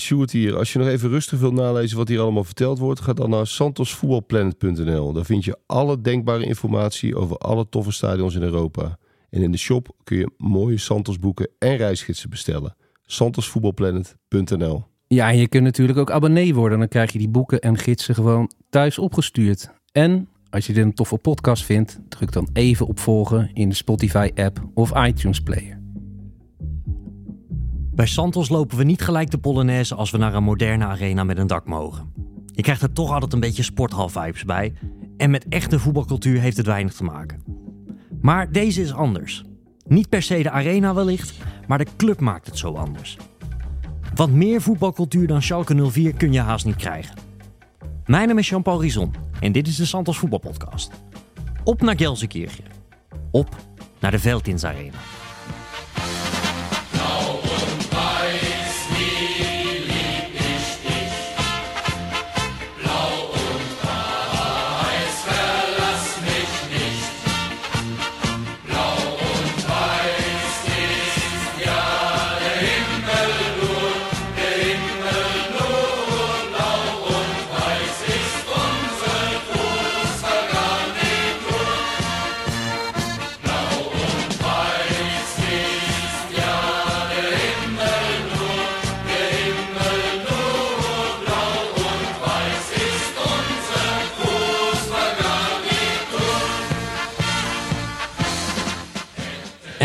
Sjoerd hier, als je nog even rustig wilt nalezen wat hier allemaal verteld wordt, ga dan naar santosvoetbalplanet.nl. Daar vind je alle denkbare informatie over alle toffe stadions in Europa. En in de shop kun je mooie Santos boeken en reisgidsen bestellen. santosvoetbalplanet.nl Ja, en je kunt natuurlijk ook abonnee worden. Dan krijg je die boeken en gidsen gewoon thuis opgestuurd. En als je dit een toffe podcast vindt, druk dan even op volgen in de Spotify-app of iTunes Player. Bij Santos lopen we niet gelijk de Polonaise als we naar een moderne arena met een dak mogen. Je krijgt er toch altijd een beetje sporthal-vibes bij. En met echte voetbalcultuur heeft het weinig te maken. Maar deze is anders. Niet per se de arena wellicht, maar de club maakt het zo anders. Wat meer voetbalcultuur dan Schalke 04 kun je haast niet krijgen. Mijn naam is Jean-Paul Rizon en dit is de Santos Voetbalpodcast. Op naar Gelsenkirchen. Op naar de Veldins Arena.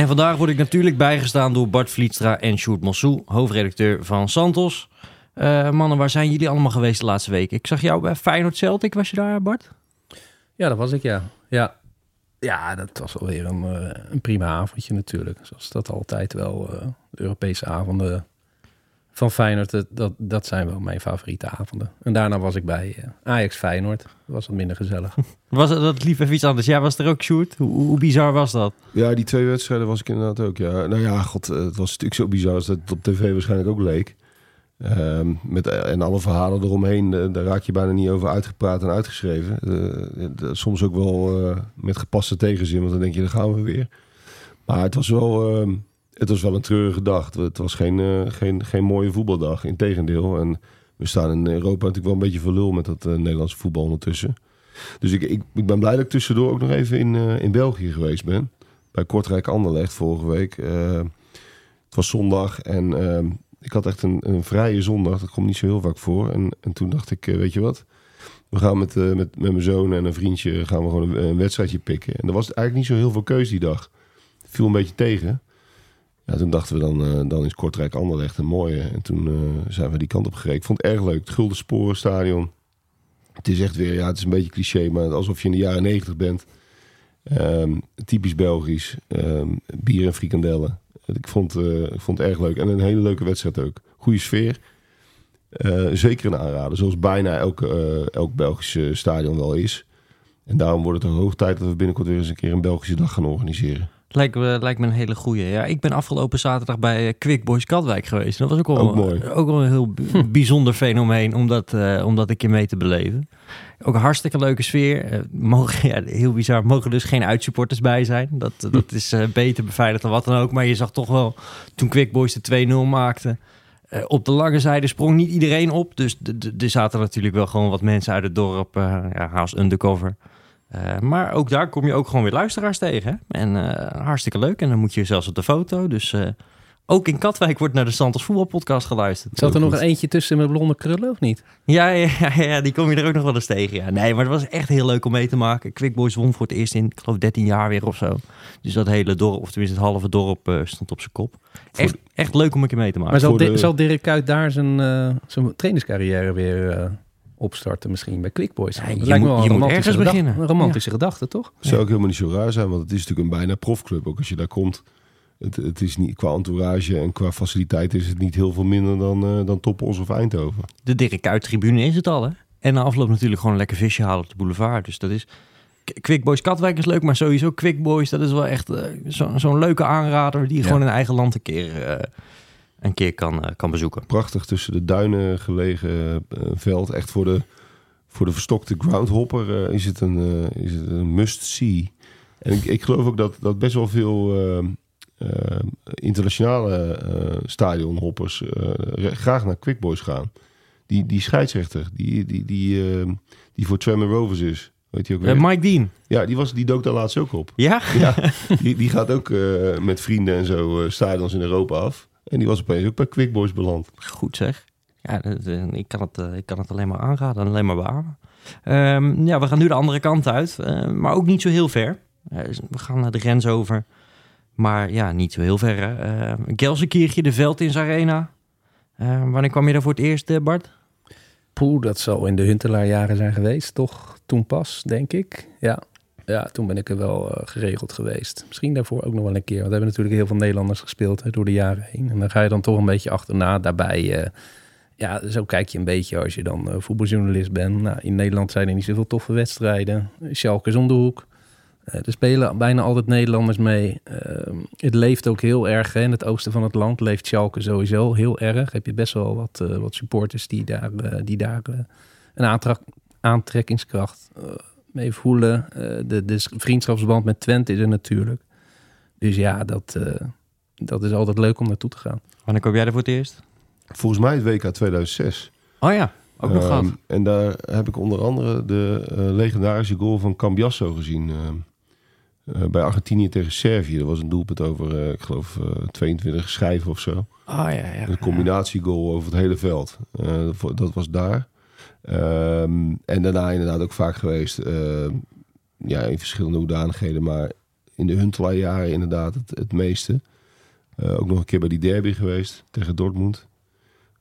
Vandaag word ik natuurlijk bijgestaan door Bart Vlietstra en Sjoerd Mossou, hoofdredacteur van Santos. Eh, mannen, waar zijn jullie allemaal geweest de laatste weken? Ik zag jou bij Feyenoord Celtic, was je daar Bart? Ja, dat was ik, ja. Ja, ja dat was alweer een, eh, een prima avondje natuurlijk. Zoals dat altijd wel. eh, Europese avonden van Feyenoord, dat, dat, dat zijn wel mijn favoriete avonden. En daarna was ik bij eh, Ajax Feyenoord. Dat was wat minder gezellig. Was het dat lief even iets anders? Ja, was er ook Sjoerd? Hoe, hoe bizar was dat? Ja, die twee wedstrijden was ik inderdaad ook. Ja. Nou ja, god, eh, het was natuurlijk zo bizar als dat het op tv waarschijnlijk ook leek. Ehm, met, eh, en alle verhalen eromheen, daar raak je bijna niet over uitgepraat en uitgeschreven. Soms ook wel eh, met gepaste tegenzin, want dan denk je, daar gaan we weer. Maar het was wel, ehm, het was wel een treurige dag. Het was geen, eh, geen, geen mooie voetbaldag, integendeel. En we staan in Europa natuurlijk wel een beetje voor lul met dat eh, Nederlandse voetbal ondertussen. Dus ik, ik, ik ben blij dat ik tussendoor ook nog even in, eh, in België geweest ben. Bij Kortrijk Anderlecht vorige week. Het was zondag en ik had echt een, een vrije zondag. Dat komt niet zo heel vaak voor. En, en toen dacht ik, weet je wat? We gaan met, met, met mijn zoon en een vriendje gaan we gewoon een, een wedstrijdje pikken. En er was eigenlijk niet zo heel veel keus die dag. Het viel een beetje tegen. Toen dachten we dan, eh, dan is Kortrijk Anderlecht een mooie. En toen eh, zijn we die kant op gereden. Ik vond het erg leuk. Het Gulden Sporenstadion. Het is echt weer, ja, het is een beetje cliché, maar alsof je in de jaren negentig bent. Ehm, typisch Belgisch. Ehm, bier en frikandellen. Ik vond, eh, ik vond het erg leuk. En een hele leuke wedstrijd ook. Goede sfeer. Zeker een aanrader. Zoals bijna elk, elk Belgische stadion wel is. En daarom wordt het een hoog tijd dat we binnenkort weer eens een keer een Belgische dag gaan organiseren. Lijkt me, lijkt me een hele goeie. Ja, ik ben afgelopen zaterdag bij eh, Quick Boys Katwijk geweest. Dat was ook wel, Ook mooi. ook wel een heel bijzonder fenomeen om dat, eh, om dat een keer mee te beleven. Ook een hartstikke leuke sfeer. Eh, mogen, ja, heel bizar, mogen dus geen uitsupporters bij zijn. Dat, dat is eh, beter beveiligd dan wat dan ook. Maar je zag toch wel, toen Quick Boys de 2-0 maakten... eh, op de lange zijde sprong niet iedereen op. Dus er zaten natuurlijk wel gewoon wat mensen uit het dorp, eh ja, haast undercover... Eh, maar ook daar kom je ook gewoon weer luisteraars tegen. Hè? En eh, hartstikke leuk. En dan moet je zelfs op de foto. Dus eh, ook in Katwijk wordt naar de Santos voetbalpodcast geluisterd. Zat er nog een eentje tussen met blonde krullen of niet? Ja, ja, ja, die kom je er ook nog wel eens tegen. Ja. Nee, maar het was echt heel leuk om mee te maken. Quick Boys won voor het eerst in, ik geloof, 13 jaar weer of zo. Dus dat hele dorp, of tenminste het halve dorp, stond op zijn kop. Echt, echt leuk om een keer mee te maken. Maar zal, de- Dirk Kuyt daar zijn, zijn trainingscarrière weer opstarten misschien bij Quick Boys? Ja, je lijkt me wel je moet romantische ergens gedachte. beginnen. Een romantische gedachte, toch? Het zou ook helemaal niet zo raar zijn, want het is natuurlijk een bijna profclub. Ook als je daar komt. Het, het is niet, qua entourage en qua faciliteit is het niet heel veel minder dan, eh dan Topos of Eindhoven. De Dirk Kuyt tribune is het al, hè? En na afloop natuurlijk gewoon een lekker visje halen op de boulevard. Dus dat is... K- Quick Boys Katwijk is leuk, maar sowieso Quick Boys, dat is wel echt eh, zo- zo'n leuke aanrader die je Ja. gewoon in eigen land een keer, eh, een keer kan, eh, kan bezoeken. Prachtig tussen de duinen gelegen eh, veld. Echt voor de, voor de verstokte groundhopper eh, is, het een, is het een must-see. En ik, ik geloof ook dat, dat best wel veel internationale eh, stadionhoppers graag naar Quick Boys gaan. Die, die scheidsrechter, die, die, die, die voor Tremor Rovers is. Weet je ook weer? Mike Dean. ja, die, was, die dook daar laatst ook op. Ja? Ja, die, die gaat ook met vrienden en zo stadions in Europa af. En die was opeens ook bij Quick Boys beland. Goed zeg. Ja, dat, eh, ik, kan het, eh, ik kan het alleen maar aanraden en alleen maar beamen. Ehm, ja, we gaan nu de andere kant uit, eh, maar ook niet zo heel ver. Eh, we gaan naar de grens over, maar ja, niet zo heel ver. Uh, Gelsenkirchen, de Veldins Arena. Eh, wanneer kwam je daar voor het eerst, Bart? Poeh, dat zal in de Huntelaarjaren zijn geweest, toch? Toen pas, denk ik. Ja, ja toen ben ik er wel eh, geregeld geweest. Misschien daarvoor ook nog wel een keer. Want we hebben natuurlijk heel veel Nederlanders gespeeld door de jaren heen. En dan ga je dan toch een beetje achterna. Daarbij, eh, ja, zo kijk je een beetje als je dan eh, voetbaljournalist bent. Nou, in Nederland zijn er niet zoveel toffe wedstrijden. Schalke is om de hoek. Er spelen bijna altijd Nederlanders mee. Eh, het leeft ook heel erg. In het oosten van het land leeft Schalke sowieso heel erg. Heb je best wel wat, wat supporters die daar, die daar een aantrek- aantrekkingskracht mee voelen. Eh, de, de vriendschapsband met Twente is er natuurlijk. Dus ja, dat, eh, dat is altijd leuk om naartoe te gaan. Wanneer kwam jij daar voor het eerst? Volgens mij het WK 2006. Oh ja, ook nog Ehm. En daar heb ik onder andere de eh, legendarische goal van Cambiasso gezien. bij Argentinië tegen Servië. Dat was een doelpunt over, eh, ik geloof, eh 22 schijven of zo. Oh ja, ja. Een combinatiegoal over het hele veld. Eh, voor- dat was daar. Ehm, en daarna inderdaad ook vaak geweest. ehm, ja, in verschillende hoedanigheden. Maar in de Huntelaar-jaren inderdaad het, meeste. Eh, ook nog een keer bij die derby geweest tegen Dortmund.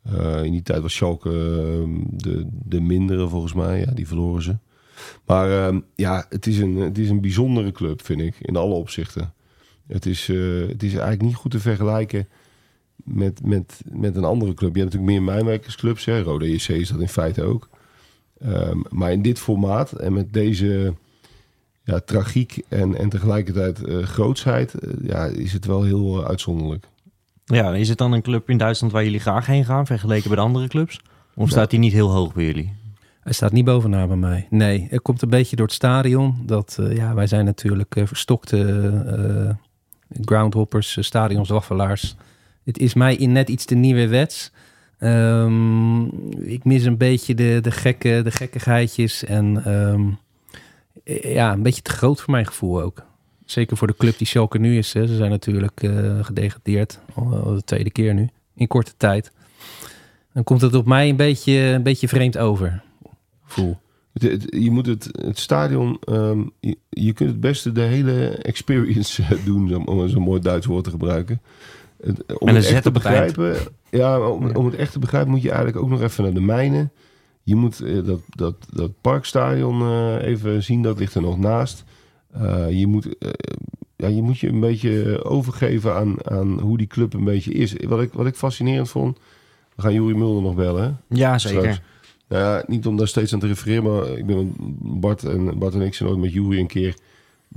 Eh, in die tijd was Schalke ehm, de, de mindere volgens mij. Ja, die verloren ze. Maar ja, het is, een, het is een bijzondere club, vind ik. In alle opzichten. Het is, eh, het is eigenlijk niet goed te vergelijken met, met, met een andere club. Je hebt natuurlijk meer mijnwerkersclubs. Hè? Rode JC is dat in feite ook. Ehm, maar in dit formaat en met deze ja, tragiek en, en tegelijkertijd eh grootsheid... eh, ja, is het wel heel eh, uitzonderlijk. Ja, is het dan een club in Duitsland waar jullie graag heen gaan, vergeleken bij de andere clubs? Of staat die niet heel hoog bij jullie? Hij staat niet bovenaan bij mij. Nee, het komt een beetje door het stadion. Dat, eh, ja, wij zijn natuurlijk verstokte eh, groundhoppers, uh, stadionswaffelaars. Het is mij in net iets te nieuwerwets. Ehm ik mis een beetje de, de, gekke, de gekkigheidjes. En ehm, eh, ja, een beetje te groot voor mijn gevoel ook. Zeker voor de club die Schalke nu is. Hè. Ze zijn natuurlijk uh, gedegradeerd. Al de tweede keer nu. In korte tijd. Dan komt het op mij een beetje, een beetje vreemd over. Voel. Je moet het, het stadion, um, je, kunt het beste de hele experience doen, om zo'n mooi Duits woord te gebruiken. Het, om en het echt te begrijpen, ja, om, om, het echt te begrijpen moet je eigenlijk ook nog even naar de mijnen. Je moet uh, dat, dat, dat parkstadion uh, even zien, dat ligt er nog naast. Uh, je, moet, ja, je moet je een beetje overgeven aan, aan hoe die club een beetje is. Wat ik, wat ik fascinerend vond, we gaan Jurie Mulder nog bellen. Hè? Ja, zeker. Straks. Nou ja, niet om daar steeds aan te refereren, maar ik ben Bart en, Bart en ik zijn ook met Jury een keer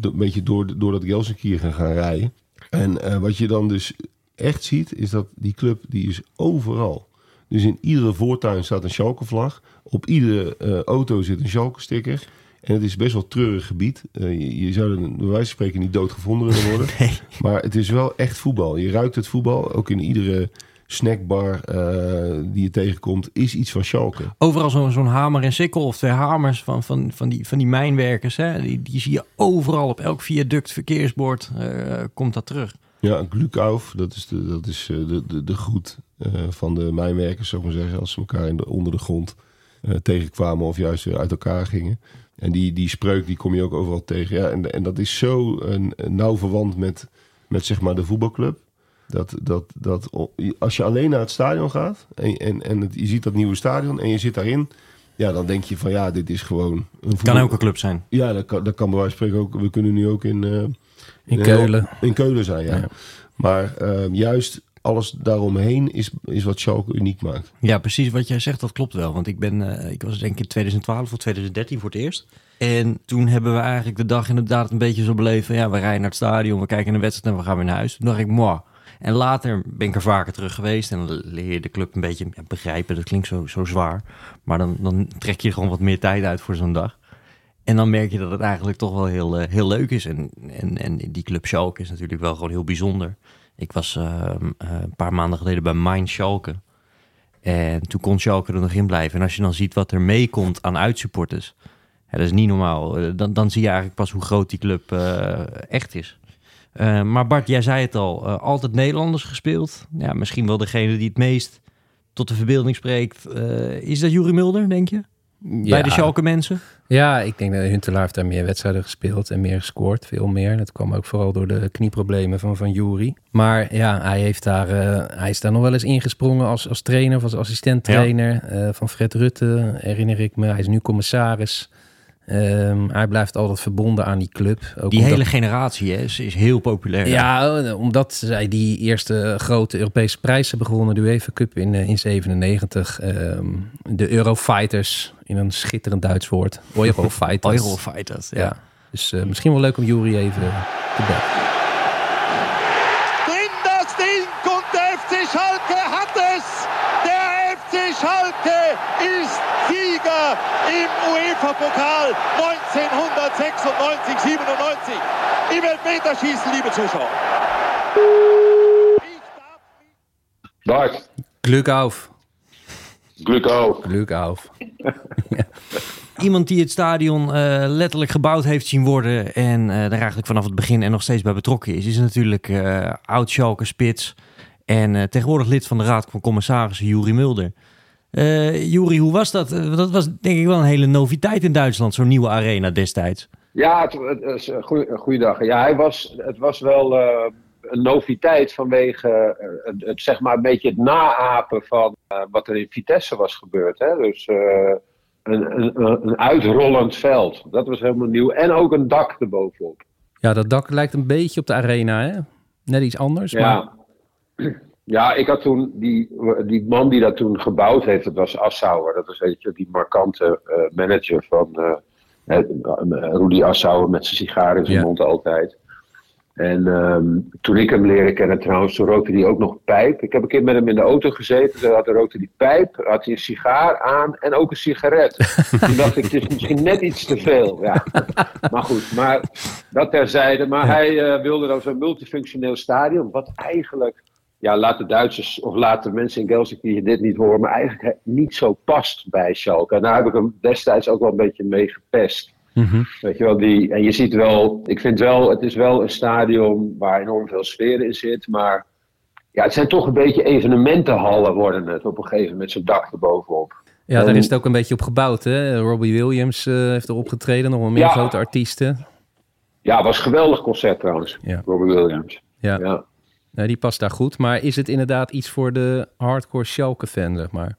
een beetje door, door dat Gelsenkirchen gaan, gaan rijden. En uh, wat je dan dus echt ziet, is dat die club die is overal. Dus in iedere voortuin staat een Schalke-vlag. Op iedere uh, auto zit een Schalke-sticker. En het is best wel treurig gebied. Uh, je, je, zou er bij wijze van spreken niet doodgevonden willen worden. Nee. Maar het is wel echt voetbal. Je ruikt het voetbal. Ook in iedere snackbar uh, die je tegenkomt, is iets van Schalke. Overal zo'n zo hamer en sikkel of twee hamers van, van, van, die, van die mijnwerkers. Hè? Die, die zie je overal op elk viaduct, verkeersbord, komt dat terug. Ja, Glukauf, dat is de, dat is uh, de, de, de groet van de mijnwerkers, zou ik maar zeggen. Als ze elkaar in de, onder de grond tegenkwamen of juist weer uit elkaar gingen. En die, die spreuk die kom je ook overal tegen. Ja, en, en dat is zo een, een nauw verwant met, met zeg maar de voetbalclub. Dat, dat, dat als je alleen naar het stadion gaat en, en, en het, je ziet dat nieuwe stadion en je zit daarin, ja, dan denk je van ja, dit is gewoon een voetbal... Kan een club zijn. Ja, dat kan, dat kan bij wijze van spreken ook. We kunnen nu ook in, uh, in, Keulen. In Keulen zijn, ja. ja. Maar uh, juist alles daaromheen is, is wat Schalke uniek maakt. Ja, precies wat jij zegt, dat klopt wel. Want ik ben, uh, ik was denk ik in 2012 of 2013 voor het eerst. En toen hebben we eigenlijk de dag inderdaad een beetje zo beleven. Ja, we rijden naar het stadion, we kijken naar de wedstrijd en we gaan weer naar huis. Toen dacht ik, moi. En later ben ik er vaker terug geweest en dan leer je de club een beetje ja, begrijpen. Dat klinkt zo, zo zwaar, maar dan, dan trek je gewoon wat meer tijd uit voor zo'n dag. En dan merk je dat het eigenlijk toch wel heel, eh, heel leuk is. En, en, en die club Schalke is natuurlijk wel gewoon heel bijzonder. Ik was ehm, eh, een paar maanden geleden bij Mein Schalke. En toen kon Schalke er nog in blijven. En als je dan ziet wat er meekomt aan uitsupporters... Dat is niet normaal. Eh, Dan, dan zie je eigenlijk pas hoe groot die club echt is. Maar Bart, jij zei het al, altijd Nederlanders gespeeld. Ja, misschien wel degene die het meest tot de verbeelding spreekt. Is dat Juri Mulder, denk je? Bij de Schalke mensen? Ja, ik denk dat Huntelaar heeft daar meer wedstrijden gespeeld en meer gescoord. Veel meer. Dat kwam ook vooral door de knieproblemen van, van Jury. Maar ja, hij, heeft daar, eh, hij is daar nog wel eens ingesprongen als, als trainer of als assistent-trainer eh, van Fred Rutte, herinner ik me. Hij is nu commissaris. Ehm, hij blijft altijd verbonden aan die club. Ook Die omdat- hele generatie hè, is, is heel populair. Ja, eh, omdat zij die eerste grote Europese prijs hebben gewonnen, de UEFA Cup in, eh, in 97. Ehm, de Eurofighters, in een schitterend Duits woord. Eurofighters. Eurofighters. Ja. Ja. Dus eh, misschien wel leuk om Jury even te bellen. Ding und der FC Schalke es. Der FC Schalke ist Sieger im UEFA-Pokal 1996, 97. Im Elfmeterschießen, liebe Zuschauer. Bart, Glück auf. Glück auf. Glück auf. Iemand die het stadion eh, letterlijk gebouwd heeft zien worden en eh daar eigenlijk vanaf het begin en nog steeds bij betrokken is, is natuurlijk eh oud Schalke spits en eh, tegenwoordig lid van de Raad van Commissarissen Juri Mulder. Eh Juri, hoe was dat? Eh, dat was denk ik wel een hele noviteit in Duitsland, zo'n nieuwe arena destijds. Ja, het, het is goeiedag. Ja, hij was, het was wel eh, een noviteit vanwege het, het, zeg maar een beetje het naapen van wat er in Vitesse was gebeurd. Hè? Dus eh, een, een, een- een uitrollend veld. Dat was helemaal nieuw. En ook een dak erbovenop. Ja, dat dak lijkt een beetje op de arena, hè? Net iets anders, maar... Ja. Ik had toen die, die man die dat toen gebouwd heeft, dat was Assauer. Dat was weet je, die markante eh, manager van eh, Rudy Assauer met zijn sigaar in zijn Ja. mond altijd. En ehm, toen ik hem leren kennen trouwens, toen rookte hij ook nog pijp. Ik heb een keer met hem in de auto gezeten, toen had, hij- rookte hij pijp, had hij een sigaar aan en ook een sigaret. toen dacht ik, het is misschien net iets te veel. Ja. maar goed, maar dat terzijde. Maar hij wilde dan zo'n multifunctioneel stadion, wat eigenlijk ja, laat de Duitsers of laat de mensen in Gelsenkirchen dit niet horen, maar eigenlijk niet zo past bij Schalke. En daar heb ik hem destijds ook wel een beetje mee gepest. Mhm. Weet je wel, die, en je ziet wel, ik vind wel, het is wel een stadion waar enorm veel sfeer in zit, maar ja, het zijn toch een beetje evenementenhallen worden het op een gegeven moment, zo'n dak erbovenop. Ja, daar is het ook een beetje op gebouwd, hè? Robbie Williams eh, heeft erop getreden, nog wel meer Ja. grote artiesten. Ja, het was een geweldig concert trouwens, Ja. Robbie Williams. Ja, Ja. Die past daar goed. Maar is het inderdaad iets voor de hardcore Schalke-fan, zeg maar?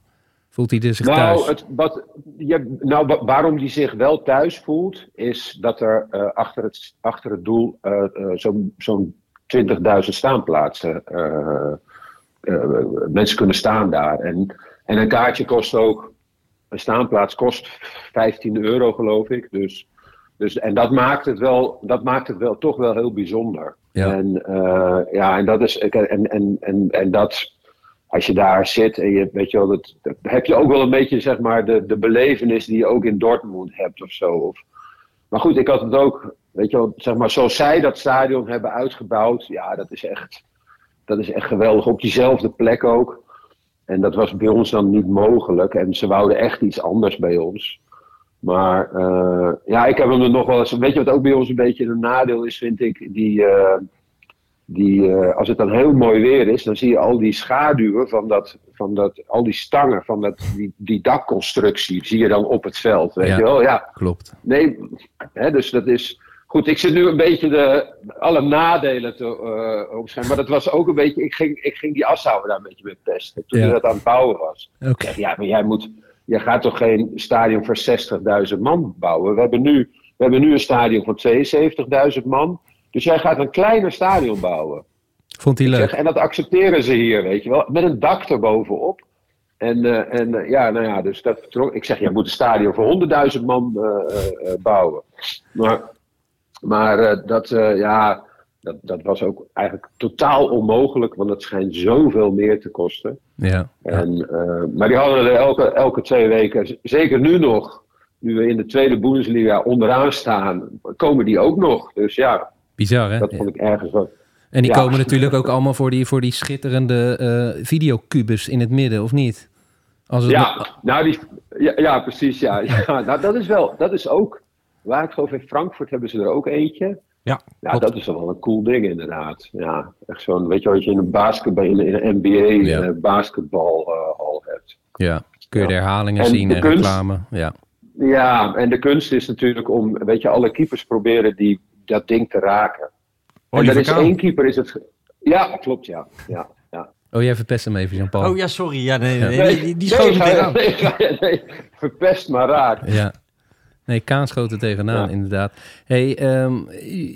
Voelt hij zich Nou, thuis? het, wat, je, nou, wa- waarom die zich wel thuis voelt, is dat er eh, achter, het, achter het doel eh, zo'n zo'n 20.000 staanplaatsen. mensen kunnen staan daar. En, en een kaartje kost ook, een staanplaats kost 15 euro, geloof ik. Dus, dus, en dat maakt het wel, dat maakt het wel toch wel heel bijzonder. Ja. En, eh, ja, en dat is. En, en, en, en dat als je daar zit en je, weet je wel, dat, heb je ook wel een beetje, zeg maar, de, de belevenis die je ook in Dortmund hebt of zo. Of, maar goed, ik had het ook, weet je wel, zeg maar, zoals zij dat stadion hebben uitgebouwd, ja, dat is echt, dat is echt geweldig. Op diezelfde plek ook. En dat was bij ons dan niet mogelijk. En ze wouden echt iets anders bij ons. Maar eh, ja, ik heb hem er nog wel eens. Weet je wat ook bij ons een beetje een nadeel is, vind ik? Die, eh, die, eh, als het dan heel mooi weer is, dan zie je al die schaduwen van dat, van dat al die stangen van dat, die, die dakconstructie, zie je dan op het veld. Weet Ja. je wel? Ja, Klopt. nee, hè, dus dat is. Goed, ik zit nu een beetje de, alle nadelen te uh. Maar dat was ook een beetje. Ik ging, ik ging die Assauer daar een beetje mee pesten. Toen Ja. hij dat aan het bouwen was. Ik zeg, ja, maar jij moet. Jij gaat toch geen stadion voor 60.000 man bouwen? We hebben, nu, we hebben nu een stadion van 72.000 man. Dus jij gaat een kleiner stadion bouwen. Vond hij leuk? zeg, en dat accepteren ze hier, weet je wel. Met een dak erbovenop. En, eh, en eh, ja, nou ja, dus dat vertrok. Ik zeg, jij moet een stadion voor 100.000 man eh, bouwen. Maar, maar dat, ja, dat, dat was ook eigenlijk totaal onmogelijk, want het schijnt zoveel meer te kosten. Ja. En, eh, maar die hadden er elke, elke twee weken, zeker nu nog, nu we in de tweede Bundesliga onderaan staan, komen die ook nog. Dus ja, Bizar, hè? dat vond ik ergens wel. En die Ja. komen natuurlijk ook allemaal voor die, voor die schitterende eh videocubus in het midden, of niet? Als het Ja, nou die, ja, ja, precies. Ja. Ja, nou, dat is wel, dat is ook, waar ik geloof in Frankfurt hebben ze er ook eentje. Ja, Ja, dat is wel een cool ding inderdaad. Ja, echt zo'n, weet je wat je in een basketbal, in een, NBA Ja. eh, basketbalhal hebt. Ja, kun je de herhalingen En zien de en kunst- reclame. Ja. Ja, en de kunst is natuurlijk om, weet je, alle keepers proberen die, dat ding te raken. En Oliver er is één keeper, is het. Ja, klopt, ja. ja, ja. Oh, jij verpest hem even, Jean-Paul. Oh ja, sorry. Ja, nee, nee, Ja. nee, die, die schoot nee, me ga- eraan. nee, ga- nee, verpest maar raak. Ja. Nee, Kaan schoot er tegenaan, Ja. inderdaad. hey, ehm,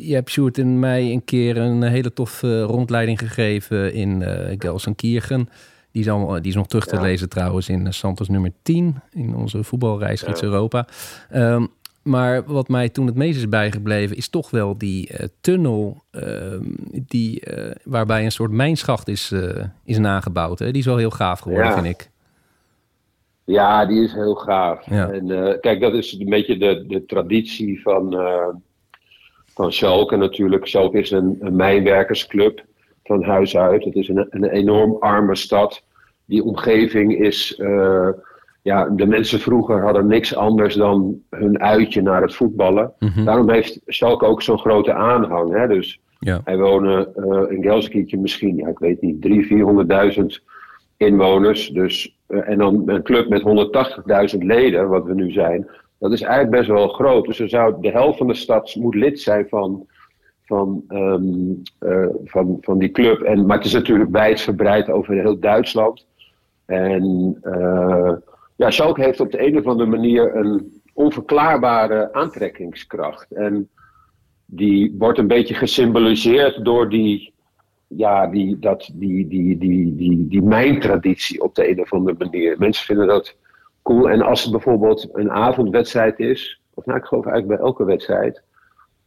je hebt Sjoerd en mij een keer een hele toffe rondleiding gegeven in eh Gelsenkirchen. Die is, allemaal, die is nog terug te Ja. lezen trouwens in eh, Santos nummer 10, in onze voetbalreis Gids Europa. Ehm, maar wat mij toen het meest is bijgebleven, is toch wel die eh, tunnel ehm, die, waarbij een soort mijnschacht is, is nagebouwd. Hè? Die is wel heel gaaf geworden, Ja. vind ik. Ja, die is heel gaaf. Ja. En eh, kijk, dat is een beetje de, de traditie van, eh van Schalke natuurlijk. Schalke is een, een mijnwerkersclub van huis uit. Het is een, een enorm arme stad. Die omgeving is... eh, ja, de mensen vroeger hadden niks anders dan hun uitje naar het voetballen. Mhm. Daarom heeft Schalke ook zo'n grote aanhang. Hè? Dus Ja. er wonen in Gelsenkirchen misschien, ja, ik weet niet, 300.000, 400.000 inwoners. Dus, eh, en dan een club met 180.000 leden, wat we nu zijn. Dat is eigenlijk best wel groot. Dus er zou, de helft van de stad moet lid zijn van, van, ehm, eh, van, van die club. En, maar het is natuurlijk wijdverbreid over heel Duitsland. En eh, ja, Schalke heeft op de een of andere manier een onverklaarbare aantrekkingskracht. En die wordt een beetje gesymboliseerd door die, ja, die, dat, die, die, die, die, die mijntraditie op de een of andere manier. Mensen vinden dat cool. En als het bijvoorbeeld een avondwedstrijd is, of nou, ik geloof eigenlijk bij elke wedstrijd,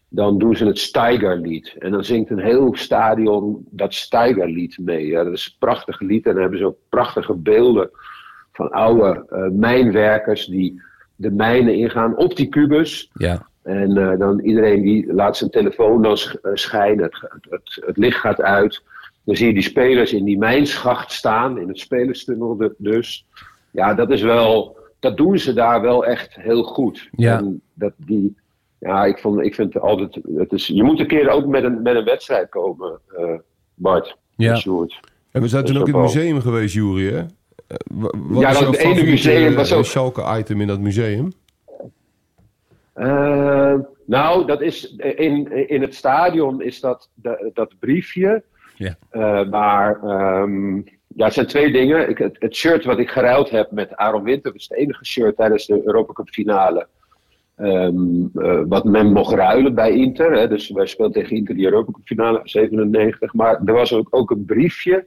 dan doen ze het Steigerlied. En dan zingt een heel stadion dat Steigerlied mee. Ja, dat is een prachtig lied. En dan hebben ze ook prachtige beelden van oude eh, mijnwerkers die de mijnen ingaan op die kubus. Ja. En eh, dan iedereen die laat zijn telefoon dan eh, schijnen. Het, het, het, het licht gaat uit. Dan zie je die spelers in die mijnschacht staan, in het spelerstunnel dus. Ja, dat is wel, dat doen ze daar wel echt heel goed. Ja. En dat die, ja, ik, vond, ik vind altijd, het is, je moet een keer ook met een, met een wedstrijd komen, eh, Bart. Ja. en Sjoerd. En we zijn toen ook in het museum geweest, Jury, hè? Wat Ja, is dat ene museum was ook- Schalke item in dat museum? Eh, nou, dat is in, in het stadion is dat, dat, dat briefje. Ja. Eh, maar ehm, ja, het zijn twee dingen. Ik, het, het shirt wat ik geruild heb met Aaron Winter, dat is het enige shirt tijdens de Europa Cup finale. ehm, eh, wat men mocht ruilen bij Inter. Hè. Dus wij speelden tegen Inter die Europa Cup finale 97. Maar er was ook, ook een briefje.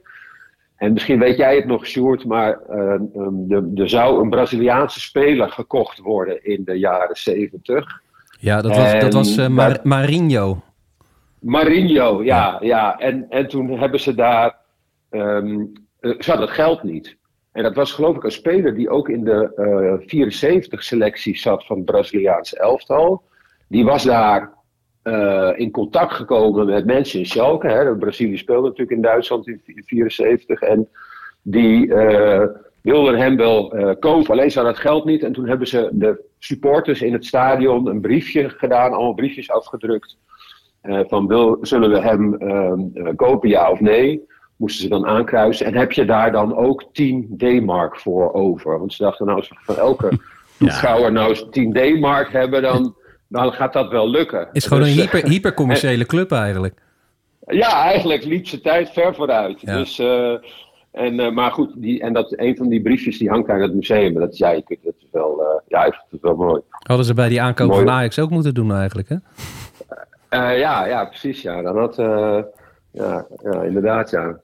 En misschien weet jij het nog, Sjoerd, maar eh, ehm, er- zou een Braziliaanse speler gekocht worden in de jaren 70. Ja, dat was, dat was eh, Mar- Marinho. Marinho, ja, ja. En, en toen hebben ze daar. ehm eh, ze hadden het geld niet. En dat was geloof ik een speler die ook in de eh 74-selectie zat van het Braziliaanse elftal. Die was daar eh, in contact gekomen met mensen in Schalke. Hè. Brazilië speelde natuurlijk in Duitsland in 74. En die eh, wilden hem wel eh, kopen, alleen ze hadden het geld niet. En toen hebben ze de supporters in het stadion een briefje gedaan, allemaal briefjes afgedrukt. Van wil, zullen we hem kopen, ja of nee? Moesten ze dan aankruisen. En heb je daar dan ook 10 D-mark voor over? Want ze dachten, nou, als we van elke toeschouwer nou eens 10 D-mark hebben, dan, dan gaat dat wel lukken. Is gewoon Dus, een eh, hyper, hypercommerciële club eigenlijk. ja, eigenlijk liep ze tijd ver vooruit. Ja. Dus, eh, en, eh, maar goed, die, en dat, een van die briefjes die hangt daar in het museum. Dat, ja, je kunt het wel, ja, vind het wel mooi. Hadden ze bij die aankoop Mooi. van Ajax ook moeten doen eigenlijk, hè? Ja, ja, precies. Ja. Dan had, ja, ja, inderdaad, ja.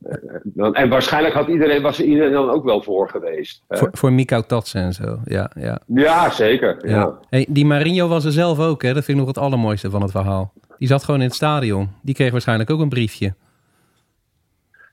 En waarschijnlijk had iedereen, was er iedereen dan ook wel voor geweest. Voor, voor Mikau Tatsen en zo. Ja, ja. ja, zeker. Ja. ja. Hey, die Marinho was er zelf ook, hè? Dat vind ik nog het allermooiste van het verhaal. Die zat gewoon in het stadion. Die kreeg waarschijnlijk ook een briefje.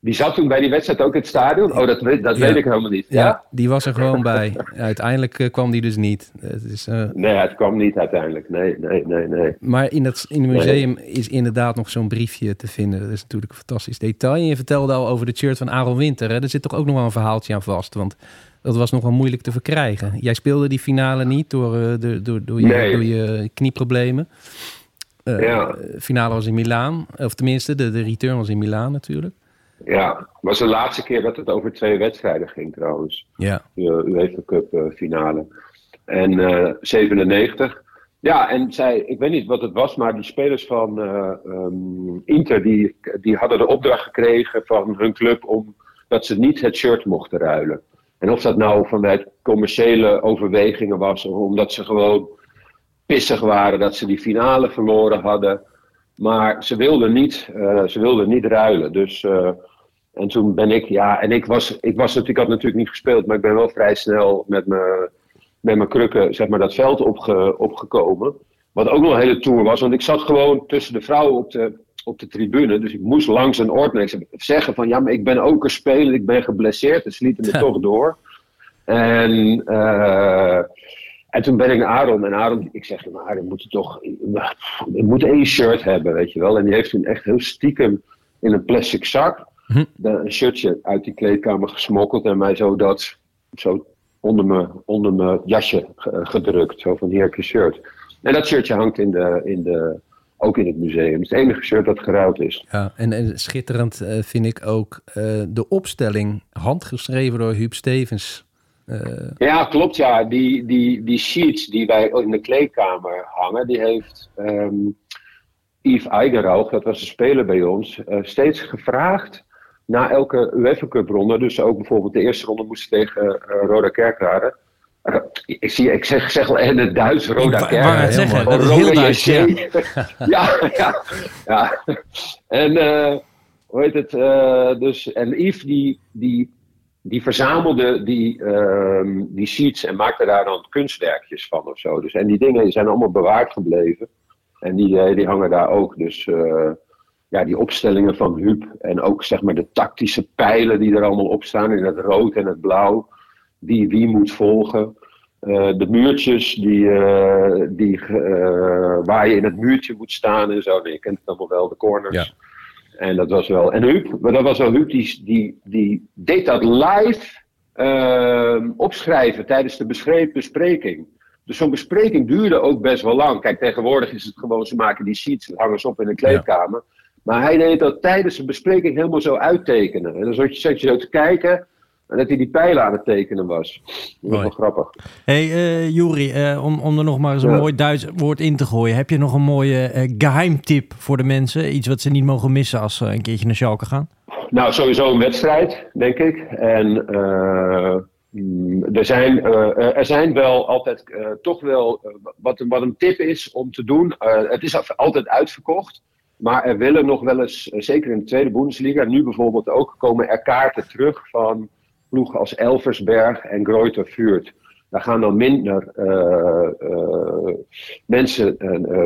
Die zat toen bij die wedstrijd ook in het stadion? Oh, dat, weet, dat Ja. weet ik helemaal niet. Ja? Ja, die was er gewoon bij. Uiteindelijk eh, kwam die dus niet. Het is, eh, Nee, het kwam niet uiteindelijk. Nee, nee, nee, nee. maar in het, in het museum is inderdaad nog zo'n briefje te vinden. Dat is natuurlijk een fantastisch detail. En je vertelde al over de shirt van Aaron Winter. Hè? Er zit toch ook nog wel een verhaaltje aan vast. Want dat was nog wel moeilijk te verkrijgen. Jij speelde die finale niet door, eh, door, door, door, je, Nee. door je knieproblemen. Eh, Ja. finale was in Milaan. Of tenminste, de, de return was in Milaan natuurlijk. Ja, het was de laatste keer dat het over twee wedstrijden ging trouwens. Ja. De UEFA Cup eh, finale. En eh 97. Ja, en zij, ik weet niet wat het was, maar die spelers van eh, ehm, Inter, die, die hadden de opdracht gekregen van hun club om dat ze niet het shirt mochten ruilen. En of dat nou vanuit commerciële overwegingen was, of omdat ze gewoon pissig waren dat ze die finale verloren hadden. Maar ze wilden niet, eh, ze wilden niet ruilen. Dus, eh, en toen ben ik, ja, en ik was, ik was natuurlijk, ik had natuurlijk niet gespeeld, maar ik ben wel vrij snel met mijn, met mijn krukken, zeg maar, dat veld opge, opgekomen. Wat ook nog een hele tour was, want ik zat gewoon tussen de vrouwen op de, op de tribune. Dus ik moest langs een ordner zeggen van, ja, maar ik ben ook een speler, ik ben geblesseerd. Dus lieten me toch door. En, eh, en toen ben ik naar Aaron. En Aaron, ik zeg, maar Aaron, moet je toch, ik moet één shirt hebben, weet je wel. En die heeft toen echt heel stiekem in een plastic zak Hm. de- een shirtje uit die kleedkamer gesmokkeld. En mij zo dat, zo onder mijn, onder mijn jasje ge- gedrukt. Zo van, hier heb je shirt. En dat shirtje hangt in de, in de, ook in het museum. Het is het enige shirt dat geruild is. Ja, en, en schitterend eh, vind ik ook eh, de opstelling, handgeschreven door Huub Stevens. Eh, Ja, klopt ja. Die, die, die sheets die wij in de kleedkamer hangen, die heeft ehm Yves Eigerauch, dat was een speler bij ons, steeds gevraagd na elke UEFA Cup ronde. Dus ook bijvoorbeeld de eerste ronde moesten tegen eh, Roda Kerkrade. Eh, ik, zie, ik zeg, zeg wel in het Duits Roda Ik wou net Kerkrade. zeggen, Of dat is heel Duits, ja, ja, ja. En eh, hoe heet het? dus, en Yves die, die, die verzamelde die, ehm, die sheets en maakte daar dan kunstwerkjes van of zo. Dus, en die dingen zijn allemaal bewaard gebleven. En die, die hangen daar ook. Dus ja, die opstellingen van Huub en ook zeg maar de tactische pijlen die er allemaal op staan in het rood en het blauw. Wie wie moet volgen. Eh, de muurtjes die, eh, die, eh, waar je in het muurtje moet staan en zo. Nee, je kent het allemaal wel, de corners. Ja. En dat was wel. En Huub, maar dat was wel Huub, die, die, die deed dat live ehm, opschrijven tijdens de bespreking. Dus zo'n bespreking duurde ook best wel lang. Kijk, tegenwoordig is het gewoon, ze maken die sheets, hangen ze op in de kleedkamer. Maar hij deed dat tijdens de bespreking helemaal zo uittekenen. En dan zat je, zat je zo te kijken en dat hij die pijlen aan het tekenen was. Dat was wel grappig. Hey, Juri, eh, om, om er nog maar eens een Ja. mooi Duits woord in te gooien. Heb je nog een mooie eh, geheimtip voor de mensen? Iets wat ze niet mogen missen als ze een keertje naar Schalke gaan? Nou, sowieso een wedstrijd, denk ik. En mm, er, zijn, er zijn wel altijd toch wel wat, wat een tip is om te doen. Het is altijd uitverkocht. Maar er willen nog wel eens, eh, zeker in de tweede Bundesliga, nu bijvoorbeeld ook, komen er kaarten terug van ploegen als Elversberg en Greuther Fürth. Daar gaan dan minder eh, eh, mensen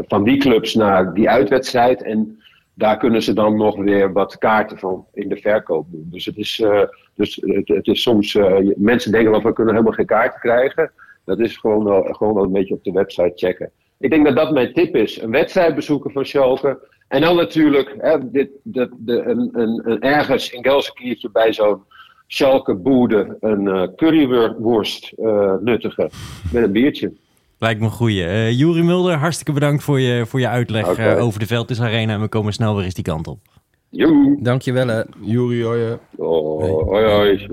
van die clubs naar die uitwedstrijd. En daar kunnen ze dan nog weer wat kaarten van in de verkoop doen. Dus het is, dus het, is soms, mensen denken wel, we kunnen helemaal geen kaarten krijgen. Dat is gewoon wel, gewoon wel een beetje op de website checken. Ik denk dat dat mijn tip is. Een wedstrijd bezoeken van Schalke. En dan natuurlijk hè, dit, de, de, een, een, een ergens in Gelsenkirchen bij zo'n Schalke boede een eh, curryworst eh, nuttigen met een biertje. Lijkt me een goeie. Eh Juri Mulder, hartstikke bedankt voor je, voor je uitleg over de Veldis Arena. En we komen snel weer eens die kant op. Joe. dankjewel hè. Juri, hoi. hè. Oh, hoi hoi.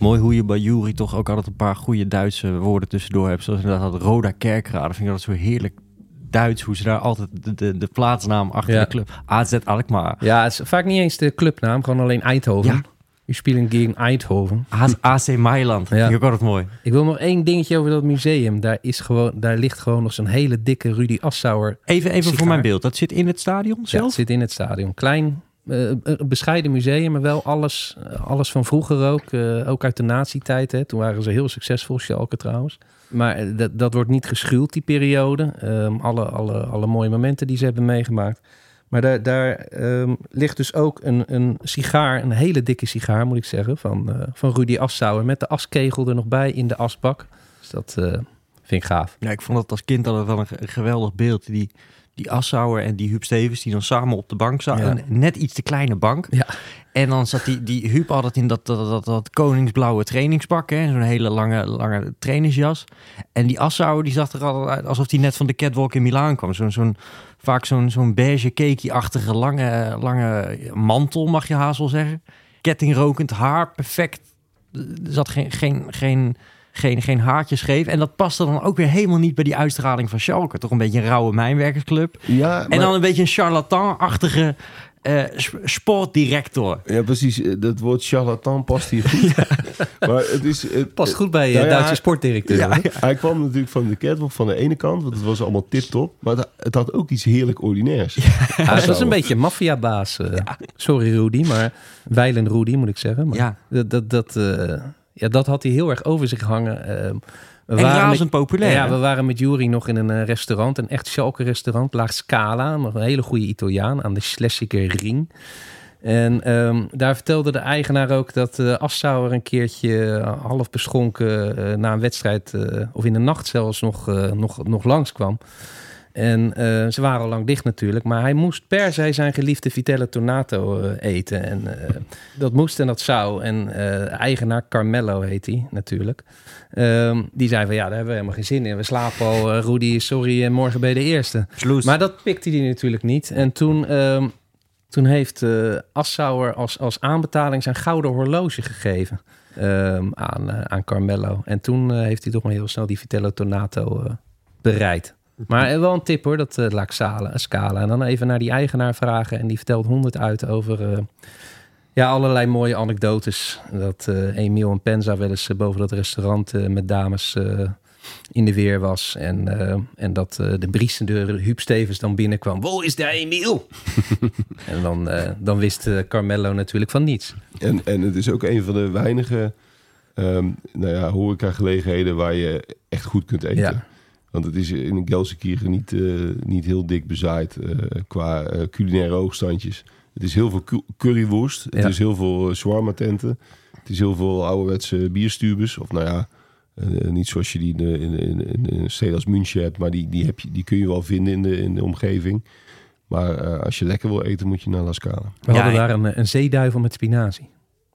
Mooi hoe je bij Juri toch ook altijd een paar goede Duitse woorden tussendoor hebt. Zoals inderdaad dat Roda Kerkrade. Vind ik dat zo heerlijk Duits. Hoe ze daar altijd de, de, de plaatsnaam achter Ja. de club. AZ Alkmaar. Ja, het is vaak niet eens de clubnaam, gewoon alleen Eindhoven. Ja. Je spelen tegen Eindhoven. AC AC Mailand. Ja. Vind ik ook altijd mooi. Ik wil nog één dingetje over dat museum. Daar, is gewoon, daar ligt gewoon nog zo'n hele dikke Rudy Assauer. Even, even voor mijn beeld. Dat zit in het stadion Ja, zelf? het zit in het stadion. Klein, eh, een bescheiden museum, maar wel alles, eh, alles van vroeger ook. eh, ook uit de nazi-tijd. Toen waren ze heel succesvol, Schalke trouwens. Maar dat, dat wordt niet geschuwd, die periode. Ehm, alle, alle, alle mooie momenten die ze hebben meegemaakt. Maar daar, daar ehm, ligt dus ook een, een sigaar, een hele dikke sigaar moet ik zeggen, van, eh, van Rudy Assauer. Met de askegel er nog bij in de asbak. Dus dat vind ik gaaf. Ja, ik vond dat als kind altijd wel een geweldig beeld. Die, die Assauer en die Huub Stevens die dan samen op de bank zaten. Ja. Net iets te kleine bank. Ja. En dan zat die, die Huub altijd in dat, dat, dat, dat koningsblauwe trainingspak. Zo'n hele lange, lange trainingsjas. En die Assauer die zag er altijd uit alsof hij net van de catwalk in Milaan kwam. Zo'n, zo'n, vaak zo'n, zo'n beige cakey-achtige lange, lange mantel, mag je haast wel zeggen. Kettingrokend haar, perfect. Er zat geen, geen, geen, geen, geen haartje scheef. En dat paste dan ook weer helemaal niet bij die uitstraling van Schalke. Toch een beetje een rauwe mijnwerkersclub. Ja, En dan een beetje een charlatan-achtige eh, sp- sportdirector. ja, precies. eh, Dat woord charlatan past hier goed. Maar het is... Het, Past goed bij Nou ja, Duitse hij- sportdirecteur. Ja, hij kwam natuurlijk van de catwalk van de ene kant, want het was allemaal tip-top. Maar het, het had ook iets heerlijk ordinairs. Ja, dat is een beetje een maffiabaas. eh. Sorry Rudy, maar Weilen Rudy moet ik zeggen. Maar Ja. dat, dat, dat, eh, ja, dat had hij heel erg over zich hangen. Eh, we En waren razend populair. Ja, we waren met Jury nog in een eh, restaurant, een echt Schalke restaurant, laag Scala, nog een hele goede Italiaan aan de Schlesinger Ring. En ehm, daar vertelde de eigenaar ook dat eh Assauer een keertje eh, half beschonken na een wedstrijd, of in de nacht zelfs, nog, nog, nog langskwam. En eh, ze waren al lang dicht natuurlijk, maar hij moest per se zijn geliefde Vitelle Tornato eh, eten. En eh, dat moest en dat zou. En eigenaar Carmelo heet hij natuurlijk. Ehm, die zei van ja, daar hebben we helemaal geen zin in. We slapen al, Rudy, sorry, en morgen ben je de eerste. Sloes. Maar dat pikte hij natuurlijk niet. En toen, ehm, toen heeft Assauer als, als aanbetaling zijn gouden horloge gegeven ehm, aan, aan Carmelo. En toen heeft hij toch maar heel snel die Vitello Tornato bereid. Maar eh, wel een tip hoor, dat uh, La Scala, Scala. En dan even naar die eigenaar vragen. En die vertelt honderd uit over... eh, ja, allerlei mooie anekdotes. Dat eh Emiel en Penza wel eens eh, boven dat restaurant eh, met dames eh, in de weer was. En, eh, en dat eh, de briesende Huub Stevens dan binnenkwam. Wo is daar Emiel? en dan, eh, dan wist eh, Carmelo natuurlijk van niets. En, en het is ook een van de weinige ehm nou ja, horecagelegenheden waar je echt goed kunt eten. Ja. Want het is in Gelsenkirchen niet, eh, niet heel dik bezaaid eh, qua eh, culinaire hoogstandjes. Het is heel veel cu- currywurst. Het Ja. is heel veel shawarma tenten. Het is heel veel ouderwetse bierstubes. Of nou ja, niet zoals je die in, de- in, in, in, een stad als München hebt. Maar die, die, heb je, die kun je wel vinden in de, in de omgeving. Maar eh, als je lekker wil eten, moet je naar La Scala. We Ja, hadden daar een, een zeeduivel met spinazie.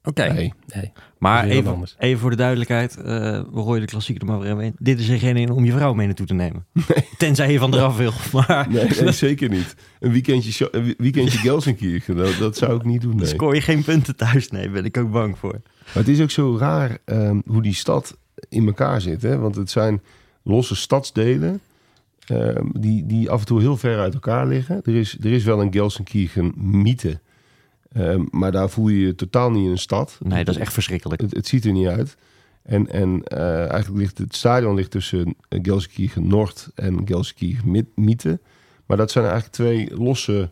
Oké. Nee. Nee. Maar even, even voor de duidelijkheid, eh, we gooien de klassieker er maar weer in. Dit is er geen in om je vrouw mee naartoe te nemen. Tenzij je van eraf wil. Maar Nee, nee, zeker niet. Een weekendje, een weekendje Gelsenkirchen, dat, dat zou ik niet doen. Nee. scoor je geen punten thuis. Nee, ben ik ook bang voor. Maar het is ook zo raar ehm, hoe die stad in elkaar zit. Hè? Want het zijn losse stadsdelen ehm, die, die af en toe heel ver uit elkaar liggen. Er is, er is wel een Gelsenkirchen mythe. Ehm, maar daar voel je je totaal niet in een stad. Nee, dat is echt verschrikkelijk. Het, het ziet er niet uit. En, en eh, eigenlijk ligt het stadion ligt tussen Gelsenkirchen Noord en Gelsenkirchen Mitte. Maar dat zijn eigenlijk twee losse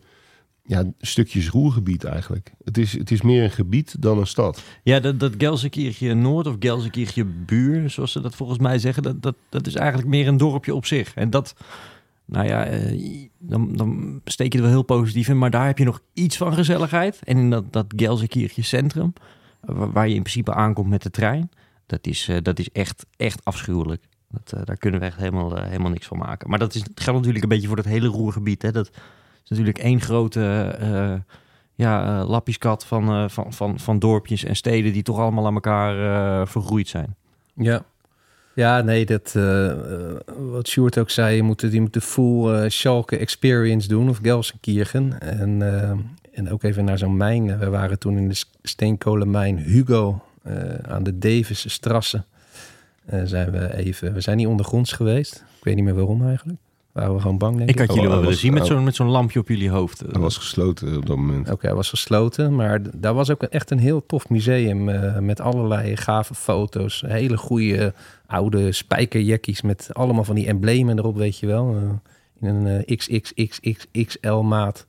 ja, stukjes roergebied eigenlijk. Het is, het is meer een gebied dan een stad. Ja, dat, dat Gelsenkirchen Noord of Gelsenkirchen Buur, zoals ze dat volgens mij zeggen, dat, dat, dat is eigenlijk meer een dorpje op zich. En dat, nou ja, eh, dan, dan steek je er wel heel positief in, maar daar heb je nog iets van gezelligheid. En in dat, dat Gelsenkirchen Centrum, waar, je in principe aankomt met de trein, dat is, eh, dat is echt, echt afschuwelijk. Dat, eh, daar kunnen we echt helemaal, helemaal niks van maken. Maar dat is, geldt natuurlijk een beetje voor het hele roergebied. Hè. Dat is natuurlijk één grote eh, ja, lappieskat van, van, van, van dorpjes en steden die toch allemaal aan elkaar vergroeid zijn. Ja. Ja, nee, dat, eh, eh, wat Sjoerd ook zei, je moet, je moet de full eh, Schalke experience doen, of Gelsenkirchen. En, en ook even naar zo'n mijn. We waren toen in de steenkolenmijn Hugo aan de Davis Strasse. Eh, zijn we even, we zijn niet ondergronds geweest. Ik weet niet meer waarom eigenlijk. Waren we gewoon bang, denk Ik ik. had jullie Oh, wel willen was- zien met oh. zo'n met zo'n lampje op jullie hoofd. Hij was gesloten op dat moment. Oké, hij was gesloten, maar daar was ook echt een heel tof museum eh, met allerlei gave foto's. Hele goede oude spijkerjackies met allemaal van die emblemen erop, weet je wel. Eh, in een eh, XXXXXL maat.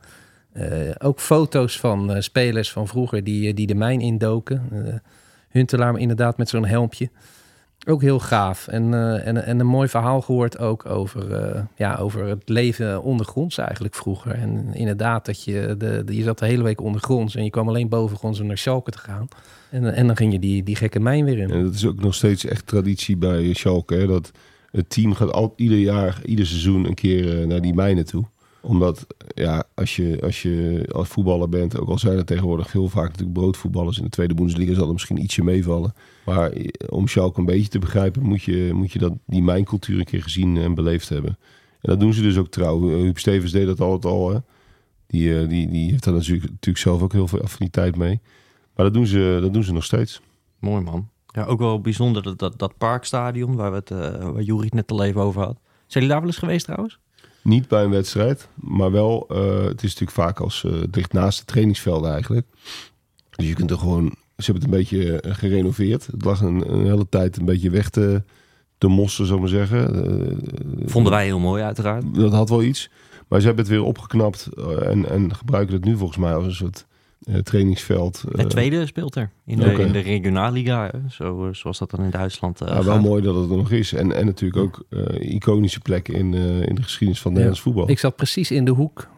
Eh, ook foto's van eh, spelers van vroeger die, die de mijn indoken. Huntelaar inderdaad met zo'n helmpje. Ook heel gaaf. En, eh, en, en een mooi verhaal gehoord ook over, eh, ja, over het leven ondergronds eigenlijk vroeger. En inderdaad, dat je, de, je zat de hele week ondergronds en je kwam alleen bovengronds om naar Schalke te gaan. En, en dan ging je die, die gekke mijn weer in. En dat is ook nog steeds echt traditie bij Schalke. Dat het team gaat al, ieder jaar, ieder seizoen een keer eh, naar die mijnen toe. Omdat, ja, als je, als je als voetballer bent, ook al zijn er tegenwoordig veel vaak natuurlijk broodvoetballers in de tweede Bundesliga, zal er misschien ietsje meevallen. Maar om Schalke een beetje te begrijpen, moet je, moet je dat, die mijncultuur een keer gezien en beleefd hebben. En dat doen ze dus ook trouw. Huub Stevens deed dat altijd al. Hè. Die, eh, die, die heeft daar natuurlijk, natuurlijk zelf ook heel veel affiniteit mee. Maar dat doen ze, dat doen ze nog steeds. Mooi man. Ja, ook wel bijzonder dat, dat, parkstadion waar, we het, eh waar het net al even over had. Zijn jullie daar wel eens geweest trouwens? Niet bij een wedstrijd, maar wel, eh, het is natuurlijk vaak als eh dicht naast de trainingsvelden eigenlijk. Dus je kunt er gewoon, ze hebben het een beetje eh, gerenoveerd. Het lag een, een hele tijd een beetje weg te, te mossen, zou ik maar zeggen. Vonden wij heel mooi uiteraard. dat had wel iets. Maar ze hebben het weer opgeknapt en, en gebruiken het nu volgens mij als een soort trainingsveld. Het Eh, tweede speelt er in de, Oké. in de regionalliga. Zo, eh, zoals dat dan in Duitsland eh ja, wel gaat. mooi dat het er nog is. En, en natuurlijk ook eh, iconische plekken in, eh, in de geschiedenis van Nederlands voetbal. Ik zat precies in de hoek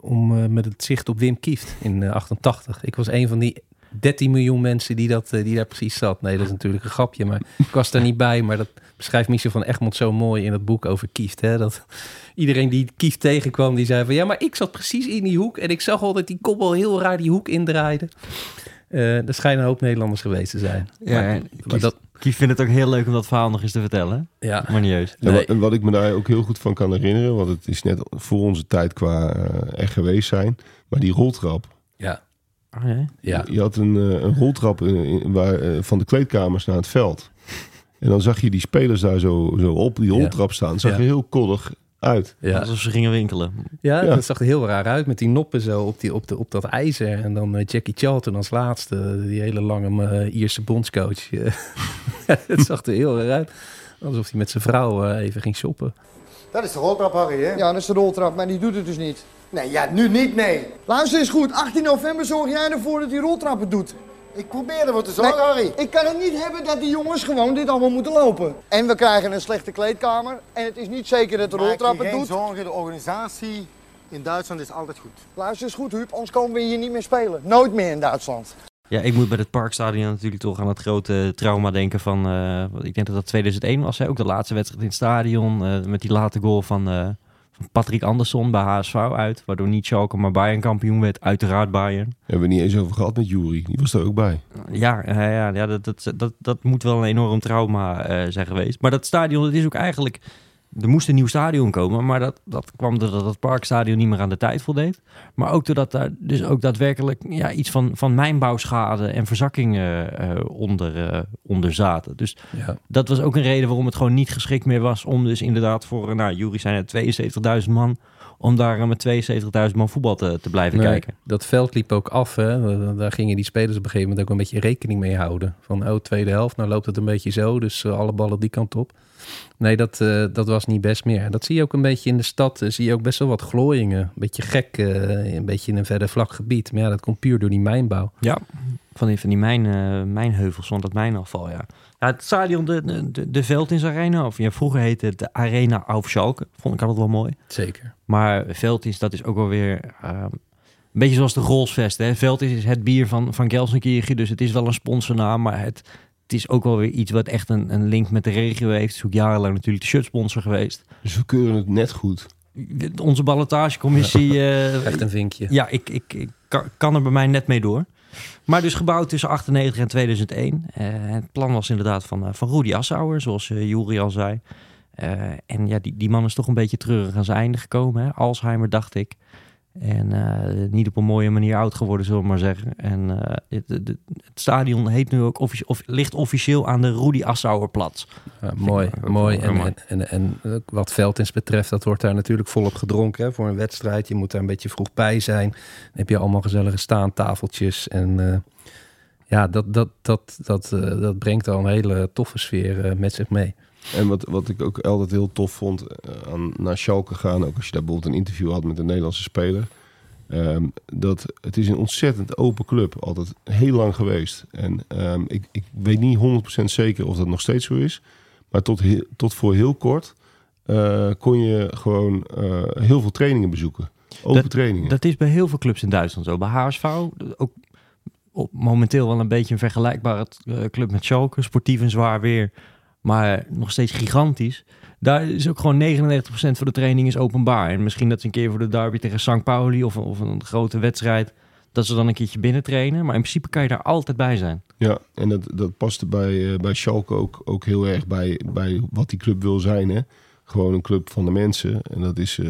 om, eh, met het zicht op Wim Kieft in eh, 88. Ik was een van die 13 miljoen mensen die, dat, eh, die daar precies zat. Nee, dat is natuurlijk een grapje, maar ik was daar niet bij. Maar dat beschrijft Michel van Egmond zo mooi in het boek over Kieft. Hè? Dat iedereen die Kieft tegenkwam, die zei van... ja, maar ik zat precies in die hoek en ik zag al dat die kopbal heel raar die hoek indraaide. Eh er schijnen een hoop Nederlanders geweest te zijn. Ja, maar, Kieft, dat, Kieft vindt het ook heel leuk om dat verhaal nog eens te vertellen. ja, Maar niet juist. En, Nee. wat, en wat ik me daar ook heel goed van kan herinneren, want het is net voor onze tijd qua eh, er geweest zijn, maar die roltrap. ja, Oh, ja. ja. Je had een, eh, een roltrap in, in- waar, eh, van de kleedkamers naar het veld. En dan zag je die spelers daar zo, zo op die roltrap staan. Zag Ja. er heel koddig uit. ja. Alsof ze gingen winkelen. Ja, Ja. dat zag er heel raar uit met die noppen zo op, die, op, de, op dat ijzer. En dan eh, Jackie Charlton als laatste, die hele lange Ierse bondscoach. Het zag er heel raar uit. Alsof hij met zijn vrouw even ging shoppen. Dat is de roltrap, Harry, hè? Ja, dat is de roltrap, maar die doet het dus niet. Nee, ja, nu niet, nee. Luister eens goed, 18 november zorg jij ervoor dat die roltrap het doet. Ik probeer ervoor te zorgen, Nee, Harry. Ik kan het niet hebben dat die jongens gewoon dit allemaal moeten lopen. En we krijgen een slechte kleedkamer. En het is niet zeker dat de Maak je roltrap het geen doet. zorgen, de organisatie in Duitsland is altijd goed. Luister eens goed, Huub, anders komen we hier niet meer spelen. Nooit meer in Duitsland. Ja, ik moet bij het Parkstadion natuurlijk toch aan het grote trauma denken van... eh, wat ik denk dat dat 2001 was, hè? ook de laatste wedstrijd in het stadion. eh, met die late goal van, eh, van Patrick Andersson bij HSV uit. Waardoor niet Schalke, maar Bayern kampioen werd. Uiteraard Bayern. Hebben we niet eens over gehad met Jury. Die was er ook bij. Ja, ja, ja dat, dat, dat, dat moet wel een enorm trauma eh, zijn geweest. Maar dat stadion, dat is ook eigenlijk... Er moest een nieuw stadion komen, maar dat, dat kwam doordat het parkstadion niet meer aan de tijd voldeed. Maar ook doordat daar dus ook daadwerkelijk ja, iets van, van mijnbouwschade en verzakkingen eh, onder, eh, onder zaten. Dus Ja. dat was ook een reden waarom het gewoon niet geschikt meer was om dus inderdaad voor, nou, Jury zijn het 72.000 man, om daar met 72.000 man voetbal te, te blijven Nee, kijken. dat veld liep ook af. Hè. Daar gingen die spelers op een gegeven moment ook een beetje rekening mee houden. Van, oh, tweede helft, nou loopt het een beetje zo. Dus eh, alle ballen die kant op. Nee, dat, dat was niet best meer. Dat zie je ook een beetje in de stad. eh, zie je ook best wel wat glooiingen. Een beetje gek, eh, een beetje in een verder vlak gebied. Maar ja, dat komt puur door die mijnbouw. Ja, van die, van die mijn, eh, mijnheuvels, van dat mijnafval, ja. ja het stadion, de, de, de Veldins Arena, of ja, vroeger heette het de Arena auf Schalke. Vond ik altijd wel mooi. Zeker. Maar Veldins, dat is ook wel weer ehm, een beetje zoals de Rolsvest. Hè? Veldins is het bier van, van Gelsenkirchen, dus het is wel een sponsornaam, maar het, het is ook wel weer iets wat echt een, een link met de regio heeft. Het is ook jarenlang natuurlijk de shirtsponsor geweest. Dus we keuren het net goed. Onze ballotagecommissie... eh, Echt een vinkje. ja, ik, ik, ik kan, kan er bij mij net mee door. Maar dus gebouwd tussen 98 en 2001. Eh, het plan was inderdaad van, eh, van Rudy Assauer, zoals uh, Juri al zei. Eh, en ja, die, die man is toch een beetje treurig aan zijn einde gekomen. Hè? Alzheimer, dacht ik. En eh, niet op een mooie manier oud geworden, zullen we maar zeggen. En eh, het, het, het stadion heet nu ook offici of, ligt officieel aan de Rudy Assauerplatz. Ja, mooi, mooi. En, mooi. en, en, en ook wat Veldins betreft, dat wordt daar natuurlijk volop gedronken hè, voor een wedstrijd. Je moet daar een beetje vroeg bij zijn. Dan heb je allemaal gezellige staantafeltjes. En eh, ja, dat, dat, dat, dat, eh, dat brengt al een hele toffe sfeer eh, met zich mee. En wat, wat ik ook altijd heel tof vond, eh, aan, naar Schalke gaan, ook als je daar bijvoorbeeld een interview had met een Nederlandse speler. Ehm, dat, het is een ontzettend open club, altijd heel lang geweest. En ehm, ik, ik weet niet 100% zeker of dat nog steeds zo is. Maar tot, heel- tot voor heel kort eh, kon je gewoon eh, heel veel trainingen bezoeken. Open trainingen. Dat is bij heel veel clubs in Duitsland zo. Bij HSV, ook op, momenteel wel een beetje een vergelijkbare club met Schalke. Sportief en zwaar weer, maar nog steeds gigantisch. Daar is ook gewoon 99% van de training is openbaar. En misschien dat ze een keer voor de derby tegen St. Pauli of, of een grote wedstrijd... dat ze dan een keertje binnen trainen. Maar in principe kan je daar altijd bij zijn. Ja, en dat, dat paste bij, eh, bij Schalke ook, ook heel erg bij, bij wat die club wil zijn. Hè? Gewoon een club van de mensen. En dat is eh,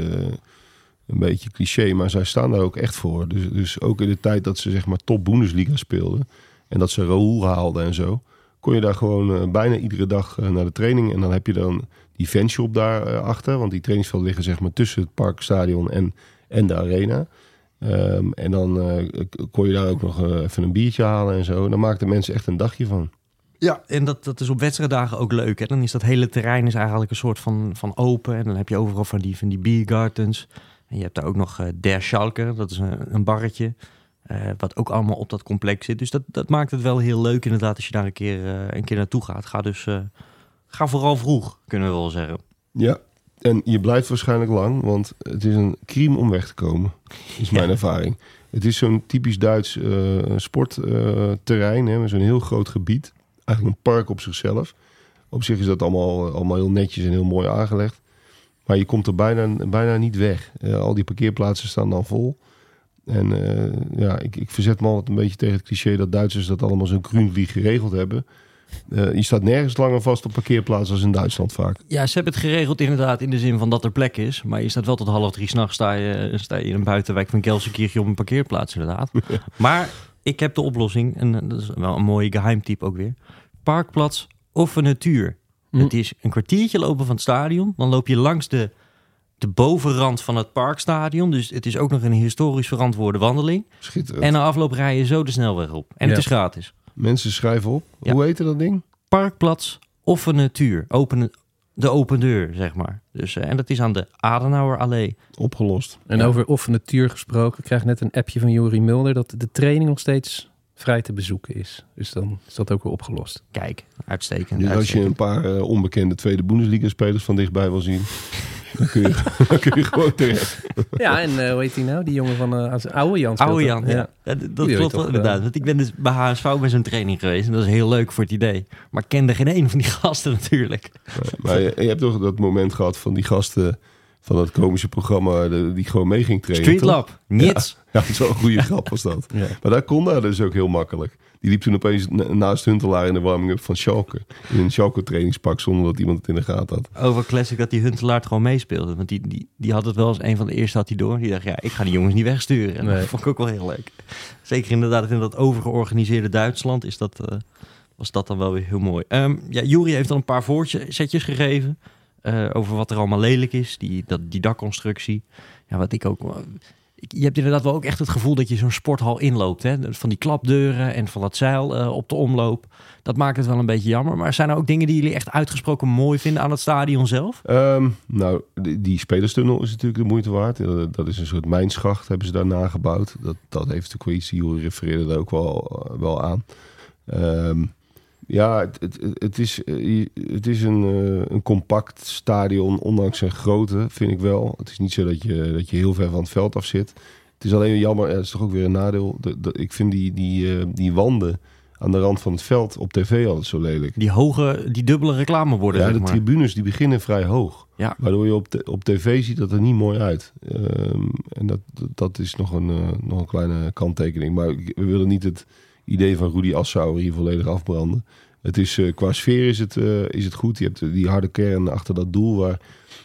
een beetje cliché, maar zij staan daar ook echt voor. Dus, dus ook in de tijd dat ze zeg maar top Bundesliga speelden... en dat ze Raoul haalden en zo... kon je daar gewoon eh, bijna iedere dag eh, naar de training. En dan heb je dan die fanshop daar eh, achter. Want die trainingsvelden liggen zeg maar tussen het parkstadion en, en de arena. Ehm, en dan kon je daar ook nog even een biertje halen en zo. Dan maakten mensen echt een dagje van. Ja, en dat, dat is op wedstrijddagen ook leuk. Hè? Dan is dat hele terrein is eigenlijk een soort van, van open. En dan heb je overal van die, van die biergardens. En je hebt daar ook nog Der Schalke, dat is een barretje. Eh, wat ook allemaal op dat complex zit. Dus dat, dat maakt het wel heel leuk inderdaad als je daar een keer, eh, een keer naartoe gaat. Ga dus eh, ga vooral vroeg, kunnen we wel zeggen. Ja, en je blijft waarschijnlijk lang, want het is een crime om weg te komen, is mijn ervaring. Het is zo'n typisch Duits sportterrein, hè, met zo'n heel groot gebied. Eigenlijk een park op zichzelf. Op zich is dat allemaal, allemaal heel netjes en heel mooi aangelegd. Maar je komt er bijna, bijna niet weg. Al die parkeerplaatsen staan dan vol. En eh, ja, ik, ik verzet me altijd een beetje tegen het cliché dat Duitsers dat allemaal zo'n grünvlieg geregeld hebben. Eh, je staat nergens langer vast op parkeerplaatsen als in Duitsland vaak. Ja, ze hebben het geregeld inderdaad in de zin van dat er plek is. Maar je staat wel tot half drie s'nachts sta je, sta je in een buitenwijk van Gelsenkirchen op een parkeerplaats inderdaad. maar ik heb de oplossing, en eh, dat is wel een mooie geheimtip ook weer. Parkplaats of een natuur. Hm. Het is een kwartiertje lopen van het stadion. Dan loop je langs de, de bovenrand van het parkstadion. Dus het is ook nog een historisch verantwoorde wandeling. Schitterend. En na afloop rij je zo de snelweg op. En het is gratis. Mensen schrijven op. Ja. Hoe heette dat ding? Parkplaats of een natuur. Open, de open deur, zeg maar. Dus, eh, en dat is aan de Adenauer Allee. Opgelost. En over of natuur gesproken, ik krijg net een appje van Jori Mulder dat de training nog steeds vrij te bezoeken is. Dus dan is dat ook weer opgelost. Kijk, uitstekend. Dus als je een paar eh, onbekende tweede Bundesliga-spelers van dichtbij wil zien, dan kun je, dan kun je gewoon terecht. Ja, en eh, hoe heet hij nou? Die jongen van uh, oude Jan. Oude dat. Jan, ja. Dat Die klopt wel inderdaad. Want ik ben dus bij HSV bij zo'n training geweest. En dat is heel leuk voor het idee. Maar ik kende geen een van die gasten natuurlijk. Maar je, je hebt toch dat moment gehad van die gasten van dat komische programma de- die gewoon mee ging trainen. Street toch? Lab, niets. Ja, zo'n goede grap was dat. Ja. Maar daar kon daar dus ook heel makkelijk. Die liep toen opeens na- naast Huntelaar in de warming-up van Schalke. In een Schalke-trainingspak zonder dat iemand het in de gaten had. Over Classic dat die Huntelaar het gewoon meespeelde. Want die, die, die had het wel als een van de eerste had hij door. Die dacht, ja, ik ga die jongens niet wegsturen. En Nee. dat vond ik ook wel heel leuk. Zeker inderdaad in dat overgeorganiseerde Duitsland is dat, eh, was dat dan wel weer heel mooi. Ehm ja, Jury heeft al een paar voorzetjes gegeven. eh, over wat er allemaal lelijk is. Die, dat, die dakconstructie. Ja, wat ik ook... Je hebt inderdaad wel ook echt het gevoel dat je zo'n sporthal inloopt. Hè? Van die klapdeuren en van dat zeil eh, op de omloop. Dat maakt het wel een beetje jammer. Maar zijn er ook dingen die jullie echt uitgesproken mooi vinden aan het stadion zelf? Ehm, nou, die, spelerstunnel is natuurlijk de moeite waard. Eh, Dat is een soort mijnschacht, hebben ze daar nagebouwd. Dat, dat heeft iets, die refereerde daar ook wel, eh, wel aan. Ehm, ja, het, het, het is, eh, het is een, eh, een compact stadion, ondanks zijn grootte, vind ik wel. Het is niet zo dat je, dat je heel ver van het veld af zit. Het is alleen jammer, ja, dat is toch ook weer een nadeel. De, de- ik vind die, die, eh, die wanden aan de rand van het veld op tv altijd zo lelijk. Die hoge, die dubbele reclameborden, Ja, zeg de maar. tribunes die beginnen vrij hoog. Ja. Waardoor je op, de, op tv ziet dat er niet mooi uit. Ehm, en dat, dat, dat is nog een, nog een kleine kanttekening. Maar we willen niet het idee van Rudy Assauer hier volledig afbranden. Het is, eh, qua sfeer is het, eh, is het goed. Je hebt die harde kern achter dat doel waar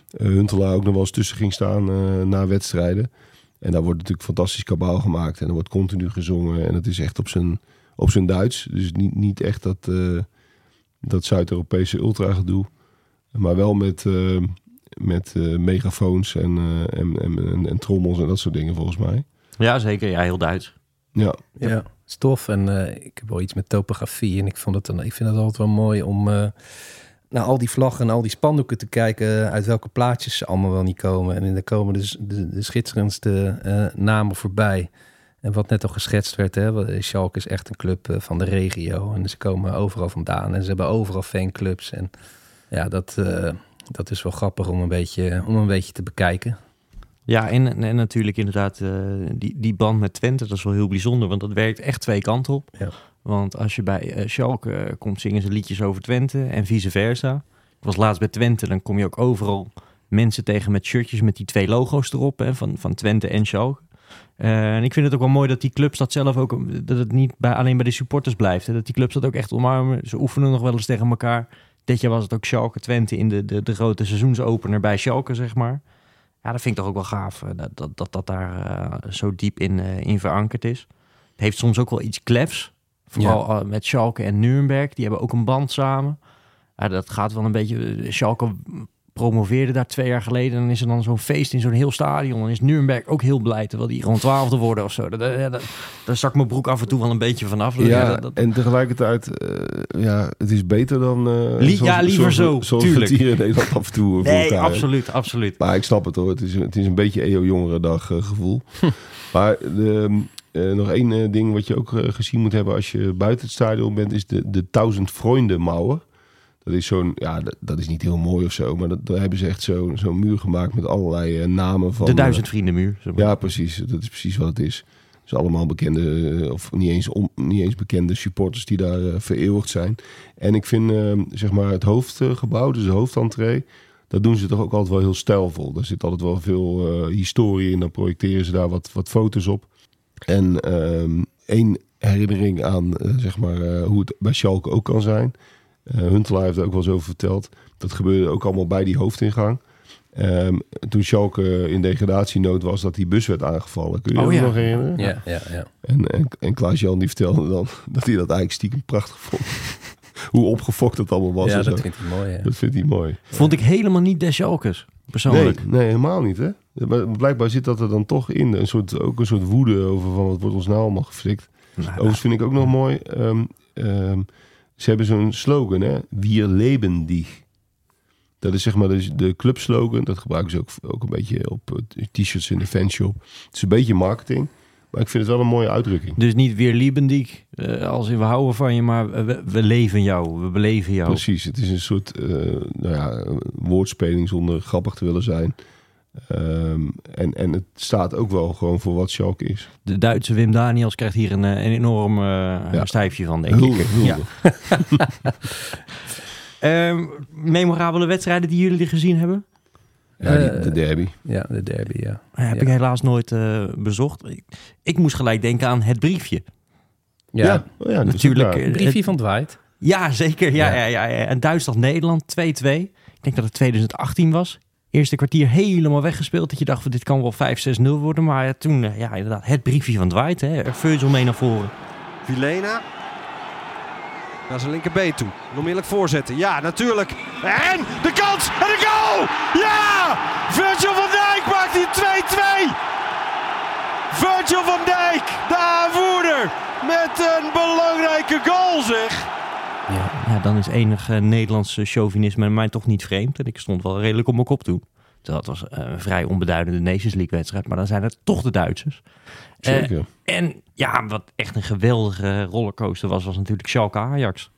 eh, Huntelaar ook nog wel eens tussen ging staan eh, na wedstrijden. En daar wordt natuurlijk fantastisch kabaal gemaakt. En er wordt continu gezongen. En het is echt op zijn, op zijn Duits. Dus niet, niet echt dat, eh, dat Zuid-Europese ultra-gedoe. Maar wel met, eh, met eh, megafoons en, eh, en, en, en, en trommels en dat soort dingen volgens mij. Ja, zeker. Ja, heel Duits. Ja, Ja, stof. En eh, ik heb wel iets met topografie. En ik, vond het dan, ik vind het altijd wel mooi om... eh, naar al die vlaggen en al die spandoeken te kijken... uit welke plaatjes ze allemaal wel niet komen. En dan komen dus de, de schitterendste eh, namen voorbij. En wat net al geschetst werd, hè, Schalke is echt een club eh, van de regio. En ze komen overal vandaan en ze hebben overal fanclubs. En ja, dat, eh, dat is wel grappig om een beetje, om een beetje te bekijken. Ja, en, en natuurlijk inderdaad eh, die, die band met Twente, dat is wel heel bijzonder, want dat werkt echt twee kanten op. Ja. Want als je bij eh Schalke eh, komt, zingen ze liedjes over Twente en vice versa. Ik was laatst bij Twente, dan kom je ook overal mensen tegen met shirtjes met die twee logo's erop, hè, van, van Twente en Schalke. En ik vind het ook wel mooi dat die clubs dat zelf ook, dat het niet bij, alleen bij de supporters blijft. Hè, dat die clubs dat ook echt omarmen. Ze oefenen nog wel eens tegen elkaar. Dit jaar was het ook Schalke Twente in de, de, de grote seizoensopener bij Schalke, zeg maar. Ja, dat vind ik toch ook wel gaaf, eh, dat dat, dat, dat daar eh, zo diep in, eh, in verankerd is. Het heeft soms ook wel iets klefs. Vooral met Schalke en Nuremberg, die hebben ook een band samen. Ja, dat gaat wel een beetje... Schalke promoveerde daar twee jaar geleden. En dan is er dan zo'n feest in zo'n heel stadion. En is Nuremberg ook heel blij, terwijl die gewoon twaalfde worden of zo. Dat- daar zak mijn broek af en toe wel een beetje vanaf. Ja, dat, dat- en tegelijkertijd, eh, ja, het is beter dan... eh, Lie- zoals- ja, liever zoals, zo, Zoals tuurlijk. het hier af en toe nee, elkaar absoluut, absoluut. Maar ik snap het hoor. Het is, het is een beetje EO Jongerendag eh, gevoel. maar de, eh, nog één eh, ding wat je ook eh, gezien moet hebben als je buiten het stadion bent, is de, de Duizend Vrienden mouwen. Dat is zo'n, ja, dat, dat is niet heel mooi of zo, maar dat, daar hebben ze echt zo- zo'n muur gemaakt met allerlei eh, namen van. De eh, duizend vriendenmuur. zeg maar. ja, precies. Dat is precies wat het is. Dus allemaal bekende, eh, of niet eens, niet eens bekende supporters die daar vereeuwigd zijn. En ik vind, eh, zeg maar, het hoofdgebouw, dus de hoofdentree, dat doen ze toch ook altijd wel heel stijlvol. Daar zit altijd wel veel historie in. Dan projecteren ze daar wat, wat foto's op. En ehm, één herinnering aan, zeg maar, hoe het bij Schalke ook kan zijn. Eh Huntelaar heeft er ook wel eens over verteld. Dat gebeurde ook allemaal bij die hoofdingang. Ehm, toen Schalke in degradatienood was, dat die bus werd aangevallen. Kun je je Oh dat ja. nog herinneren? Ja, ja, ja. En, en, en Klaas-Jan die vertelde dan dat hij dat eigenlijk stiekem prachtig vond. Hoe opgefokt het allemaal was. ja en zo. dat vindt hij mooi. Ja. dat vindt hij mooi. Vond ik helemaal niet des persoonlijk. nee, helemaal niet. Hè? Maar blijkbaar zit dat er dan toch in. Een soort, ook een soort woede over van wat wordt ons nou allemaal geflikt. Nou, Overigens vind ik ook nog mooi. ehm, ehm, ze hebben zo'n slogan, hè? Wir leben dich. Dat is zeg maar de, de clubslogan. Dat gebruiken ze ook, ook een beetje op eh, t-shirts in de fanshop. Het is een beetje marketing. Maar ik vind het wel een mooie uitdrukking. Dus niet weer liebendiek, eh, als in we houden van je, maar we, we leven jou, we beleven jou. Precies, het is een soort eh, nou ja, woordspeling zonder grappig te willen zijn. Ehm, en, en het staat ook wel gewoon voor wat Schalke is. De Duitse Wim Daniels krijgt hier een, eh, een enorm eh, Ja. stijfje van, denk Hulde, ik. hulde. Ja. Ehm, memorabele wedstrijden die jullie gezien hebben? Ja, die- Eh, de derby. Ja, de derby, ja. Heb Ja. ik helaas nooit bezocht. Ik, ik moest gelijk denken aan het briefje. Ja, oh ja was natuurlijk, eh, briefje van Dwight. Ja, zeker. Ja, Ja. ja. Ja, ja. En Duitsland-Nederland 2-2. Ik denk dat het 2018 was. Eerste kwartier helemaal weggespeeld. Dat je dacht, van, dit kan wel 5-6-0 worden. Maar toen, eh, ja, inderdaad, het briefje van Dwight. Hè. Virgil mee naar voren. Vilena. Naar zijn linkerbeen toe. Onmiddellijk voorzetten. Ja, natuurlijk. En de kans en de goal! Ja! Virgil van Dijk maakt die 2-2. Virgil van Dijk, de aanvoerder. Met een belangrijke goal zeg. Ja. Ja, dan is enig eh, Nederlandse chauvinisme mij toch niet vreemd. En ik stond wel redelijk op mijn kop toe. Terwijl het was eh, een vrij onbeduidende Nations League wedstrijd. Maar dan zijn het toch de Duitsers. Eh, Zeker. En ja, wat echt een geweldige rollercoaster was, was natuurlijk Schalke Ajax.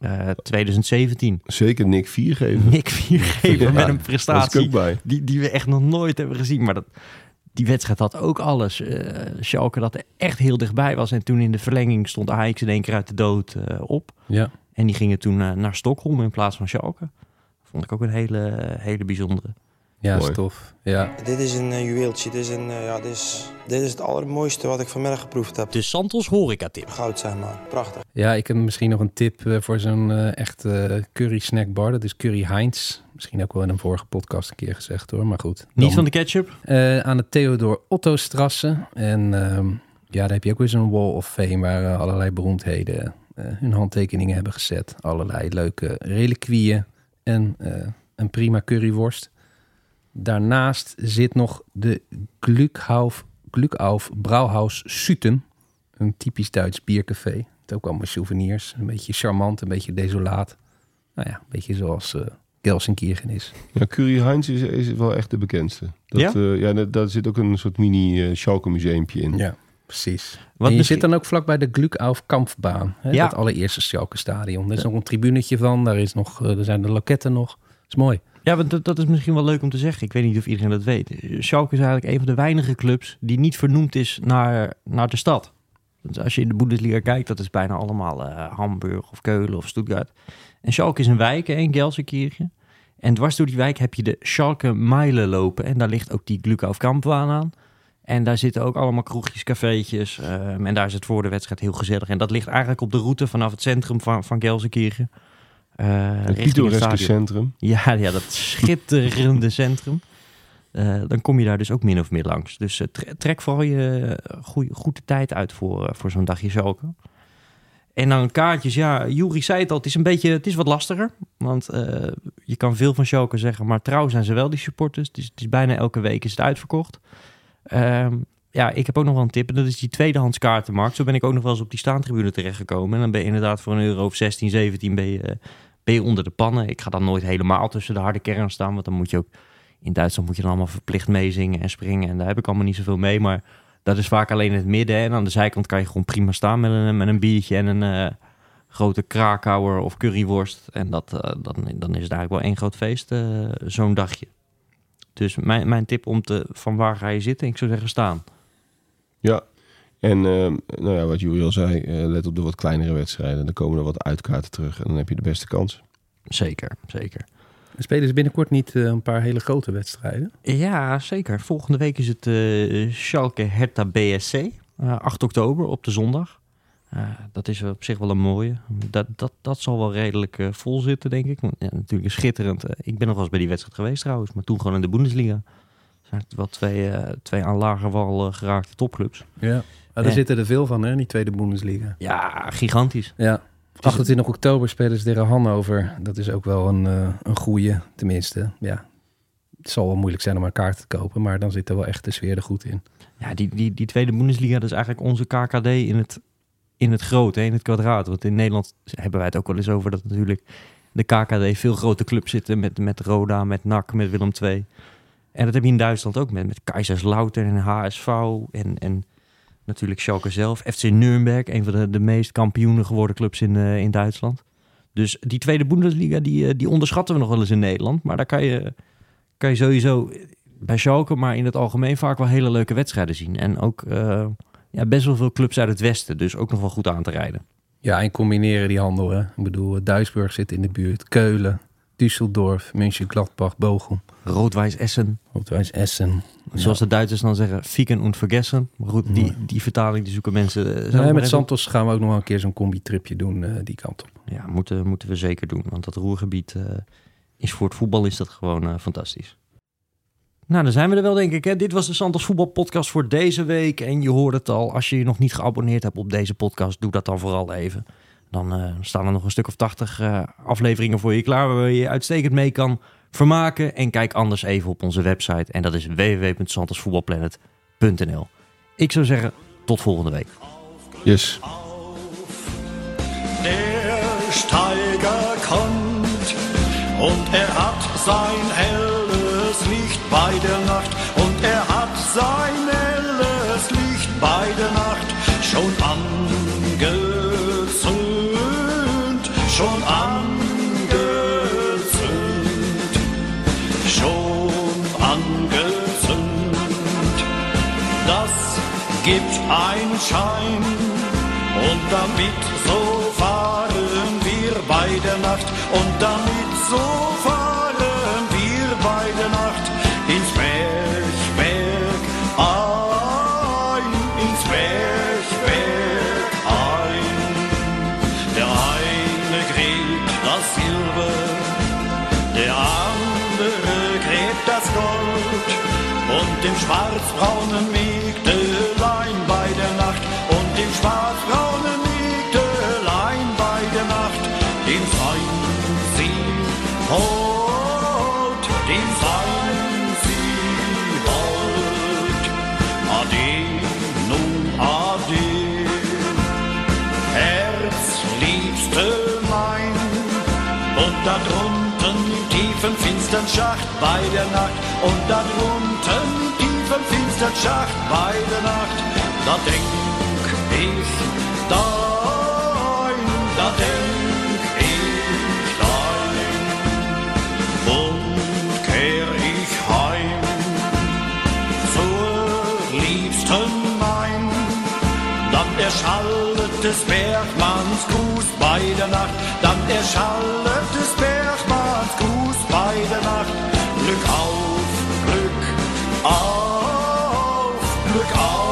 Eh 2017. Zeker Nick 4 geven. Nick Viergever Ja, met een prestatie die, die we echt nog nooit hebben gezien. Maar dat, die wedstrijd had ook alles. Eh Schalke dat er echt heel dichtbij was. En toen in de verlenging stond Ajax in één keer uit de dood eh, op. Ja. En die gingen toen eh, naar Stockholm in plaats van Schalke. Vond ik ook een hele, hele bijzondere. Ja, Mooi. stof. Ja. Dit is een eh, juweeltje. Dit is, een, eh, ja, dit, is, dit is het allermooiste wat ik vanmiddag geproefd heb. De Santos horeca tip. Goud zeg maar. Prachtig. ja, ik heb misschien nog een tip eh, voor zo'n eh, echt eh, curry snackbar. Dat is Curry Heinz. Misschien ook wel in een vorige podcast een keer gezegd hoor, maar goed. Niet van de ketchup? eh, aan de Theodor Otto Strasse. En ehm, ja, daar heb je ook weer zo'n wall of fame waar allerlei beroemdheden eh, hun handtekeningen hebben gezet. Allerlei leuke reliquieën en eh, een prima curryworst. Daarnaast zit nog de Glückhauf, Glückauf Brouwhaus Suten. Een typisch Duits biercafé. Het ook allemaal souvenirs. Een beetje charmant, een beetje desolaat. nou ja, een beetje zoals eh Gelsenkirchen is. Ja, Curie Heinz is, is wel echt de bekendste. Dat, Ja? ja? ja, daar- daar zit ook een soort mini uh, Schalke museumpje in. Ja, precies. Wat en je misschien- zit dan ook vlakbij de Glukauf Kampfbaan. Hè? Ja. Het allereerste Schalke stadion. Er is nog een tribunetje van. Daar, is nog, eh, er zijn de loketten nog. Dat is mooi. Ja, want dat, is misschien wel leuk om te zeggen. Ik weet niet of iedereen dat weet. Schalke is eigenlijk een van de weinige clubs die niet vernoemd is naar, naar de stad. Dus als je in de Bundesliga kijkt, dat is bijna allemaal eh, Hamburg of Keulen of Stuttgart. En Schalke is een wijk in Gelsenkirchen. En dwars door die wijk heb je de Schalke Meile lopen. En daar ligt ook die Glukauf Kampbaan aan. En daar zitten ook allemaal kroegjes, cafeetjes. ehm, en daar is het voor de wedstrijd heel gezellig. En dat ligt eigenlijk op de route vanaf het centrum van, van Gelsenkirchen. Eh, Het pittoreske centrum. Ja, ja, dat schitterende centrum. Eh, dan kom je daar dus ook min of meer langs. Dus eh, tre- trek vooral je uh, goede tijd uit voor, voor zo'n dagje Schalke. En dan kaartjes, ja, Juri zei het al, het is een beetje, het is wat lastiger. Want je kan veel van Schalke zeggen, maar trouw zijn ze wel, die supporters. Het is, het is bijna elke week is het uitverkocht. Ehm, ja, ik heb ook nog wel een tip. En dat is die tweedehands kaartenmarkt. Zo ben ik ook nog wel eens op die staantribune terechtgekomen. En dan ben je inderdaad voor een euro of 16, 17 ben je, ben je onder de pannen. Ik ga dan nooit helemaal tussen de harde kern staan. Want dan moet je ook... In Duitsland moet je dan allemaal verplicht meezingen en springen. En daar heb ik allemaal niet zoveel mee. Maar dat is vaak alleen het midden. En aan de zijkant kan je gewoon prima staan met een, met een biertje en een eh, grote krakauer of curryworst. En dat, eh, dan, dan is het eigenlijk wel één groot feest, eh, zo'n dagje. Dus mijn, mijn tip om te, van waar ga je zitten? Ik zou zeggen staan. Ja, en eh, nou ja, wat Jury al zei, eh, let op de wat kleinere wedstrijden. Dan komen er wat uitkaarten terug en dan heb je de beste kans. Zeker, zeker. Spelen ze binnenkort niet eh, een paar hele grote wedstrijden. Ja, zeker. Volgende week is het eh Schalke Hertha BSC. eh 8 oktober op de zondag. Eh, dat is op zich wel een mooie. Dat, dat, dat zal wel redelijk vol zitten, denk ik. Want, ja, natuurlijk is schitterend. Ik ben nog wel eens bij die wedstrijd geweest trouwens. Maar toen gewoon in de Bundesliga. Zijn het wel twee, eh, twee aan lager wal geraakte topclubs. Ja. Maar daar Eh. zitten er veel van, hè, die tweede Bundesliga. Ja, gigantisch. Ja. 28 oktober spelen ze tegen Hannover. Dat is ook wel een, eh, een goeie, tenminste. Ja, het zal wel moeilijk zijn om een kaart te kopen, maar dan zit er wel echt de sfeer er goed in. Ja, die, die, die tweede Bundesliga, dat is eigenlijk onze KKD in het, in het groot, hè, in het kwadraat. Want in Nederland hebben wij het ook wel eens over dat natuurlijk de KKD veel grote clubs zitten met, met Roda, met NAC, met Willem II. En dat heb je in Duitsland ook met, met Kaiserslautern en HSV en, en natuurlijk Schalke zelf. FC Nürnberg, een van de, de meest kampioenen geworden clubs in, eh, in Duitsland. Dus die tweede Bundesliga, die, eh, die onderschatten we nog wel eens in Nederland. Maar daar kan je, kan je sowieso bij Schalke, maar in het algemeen vaak wel hele leuke wedstrijden zien. En ook eh, ja, best wel veel clubs uit het westen, dus ook nog wel goed aan te rijden. Ja, en combineren die handel. Hè. Ik bedoel, Duisburg zit in de buurt, Keulen, Düsseldorf, München-Gladbach, Bochum, Roodwijs Essen, Roodwijs Essen. zoals de Duitsers dan zeggen, Fieken und Vergessen. Goed, die, die vertaling die zoeken mensen... eh, maar met even Santos gaan we ook nog een keer zo'n combi-tripje doen eh, die kant op. Ja, moeten, moeten we zeker doen. Want dat roergebied eh, is voor het voetbal is dat gewoon fantastisch. Nou, dan zijn we er wel, denk ik. Hè? Dit was de Santos Voetbal Podcast voor deze week. En je hoort het al, als je je nog niet geabonneerd hebt op deze podcast, doe dat dan vooral even. Dan eh, staan er nog een stuk of tachtig eh, afleveringen voor je klaar, waar je je uitstekend mee kan vermaken. En kijk anders even op onze website. En dat is www.santosvoetbalplanet.nl. Ik zou zeggen, tot volgende week. Yes. Der Steiger kommt und er hat sein helles Licht bei der Nacht gibt einen Schein. Und damit so fahren wir bei der Nacht. Und damit so fahren wir bei der Nacht. Ins Bergwerk ein, ins Bergwerk ein. Der eine gräbt das Silber, der andere gräbt das Gold. Und dem schwarzbraunen Mägdelein finstern Schacht bei der Nacht und da drunten im tiefen finstern Schacht bei der Nacht, da denk ich dein, da denk ich dein und kehr ich heim zur liebsten mein. Dann erschallet des Bergmanns Gruß bei der Nacht, dann erschallet beide Nacht. Glück auf, Glück auf, Glück auf.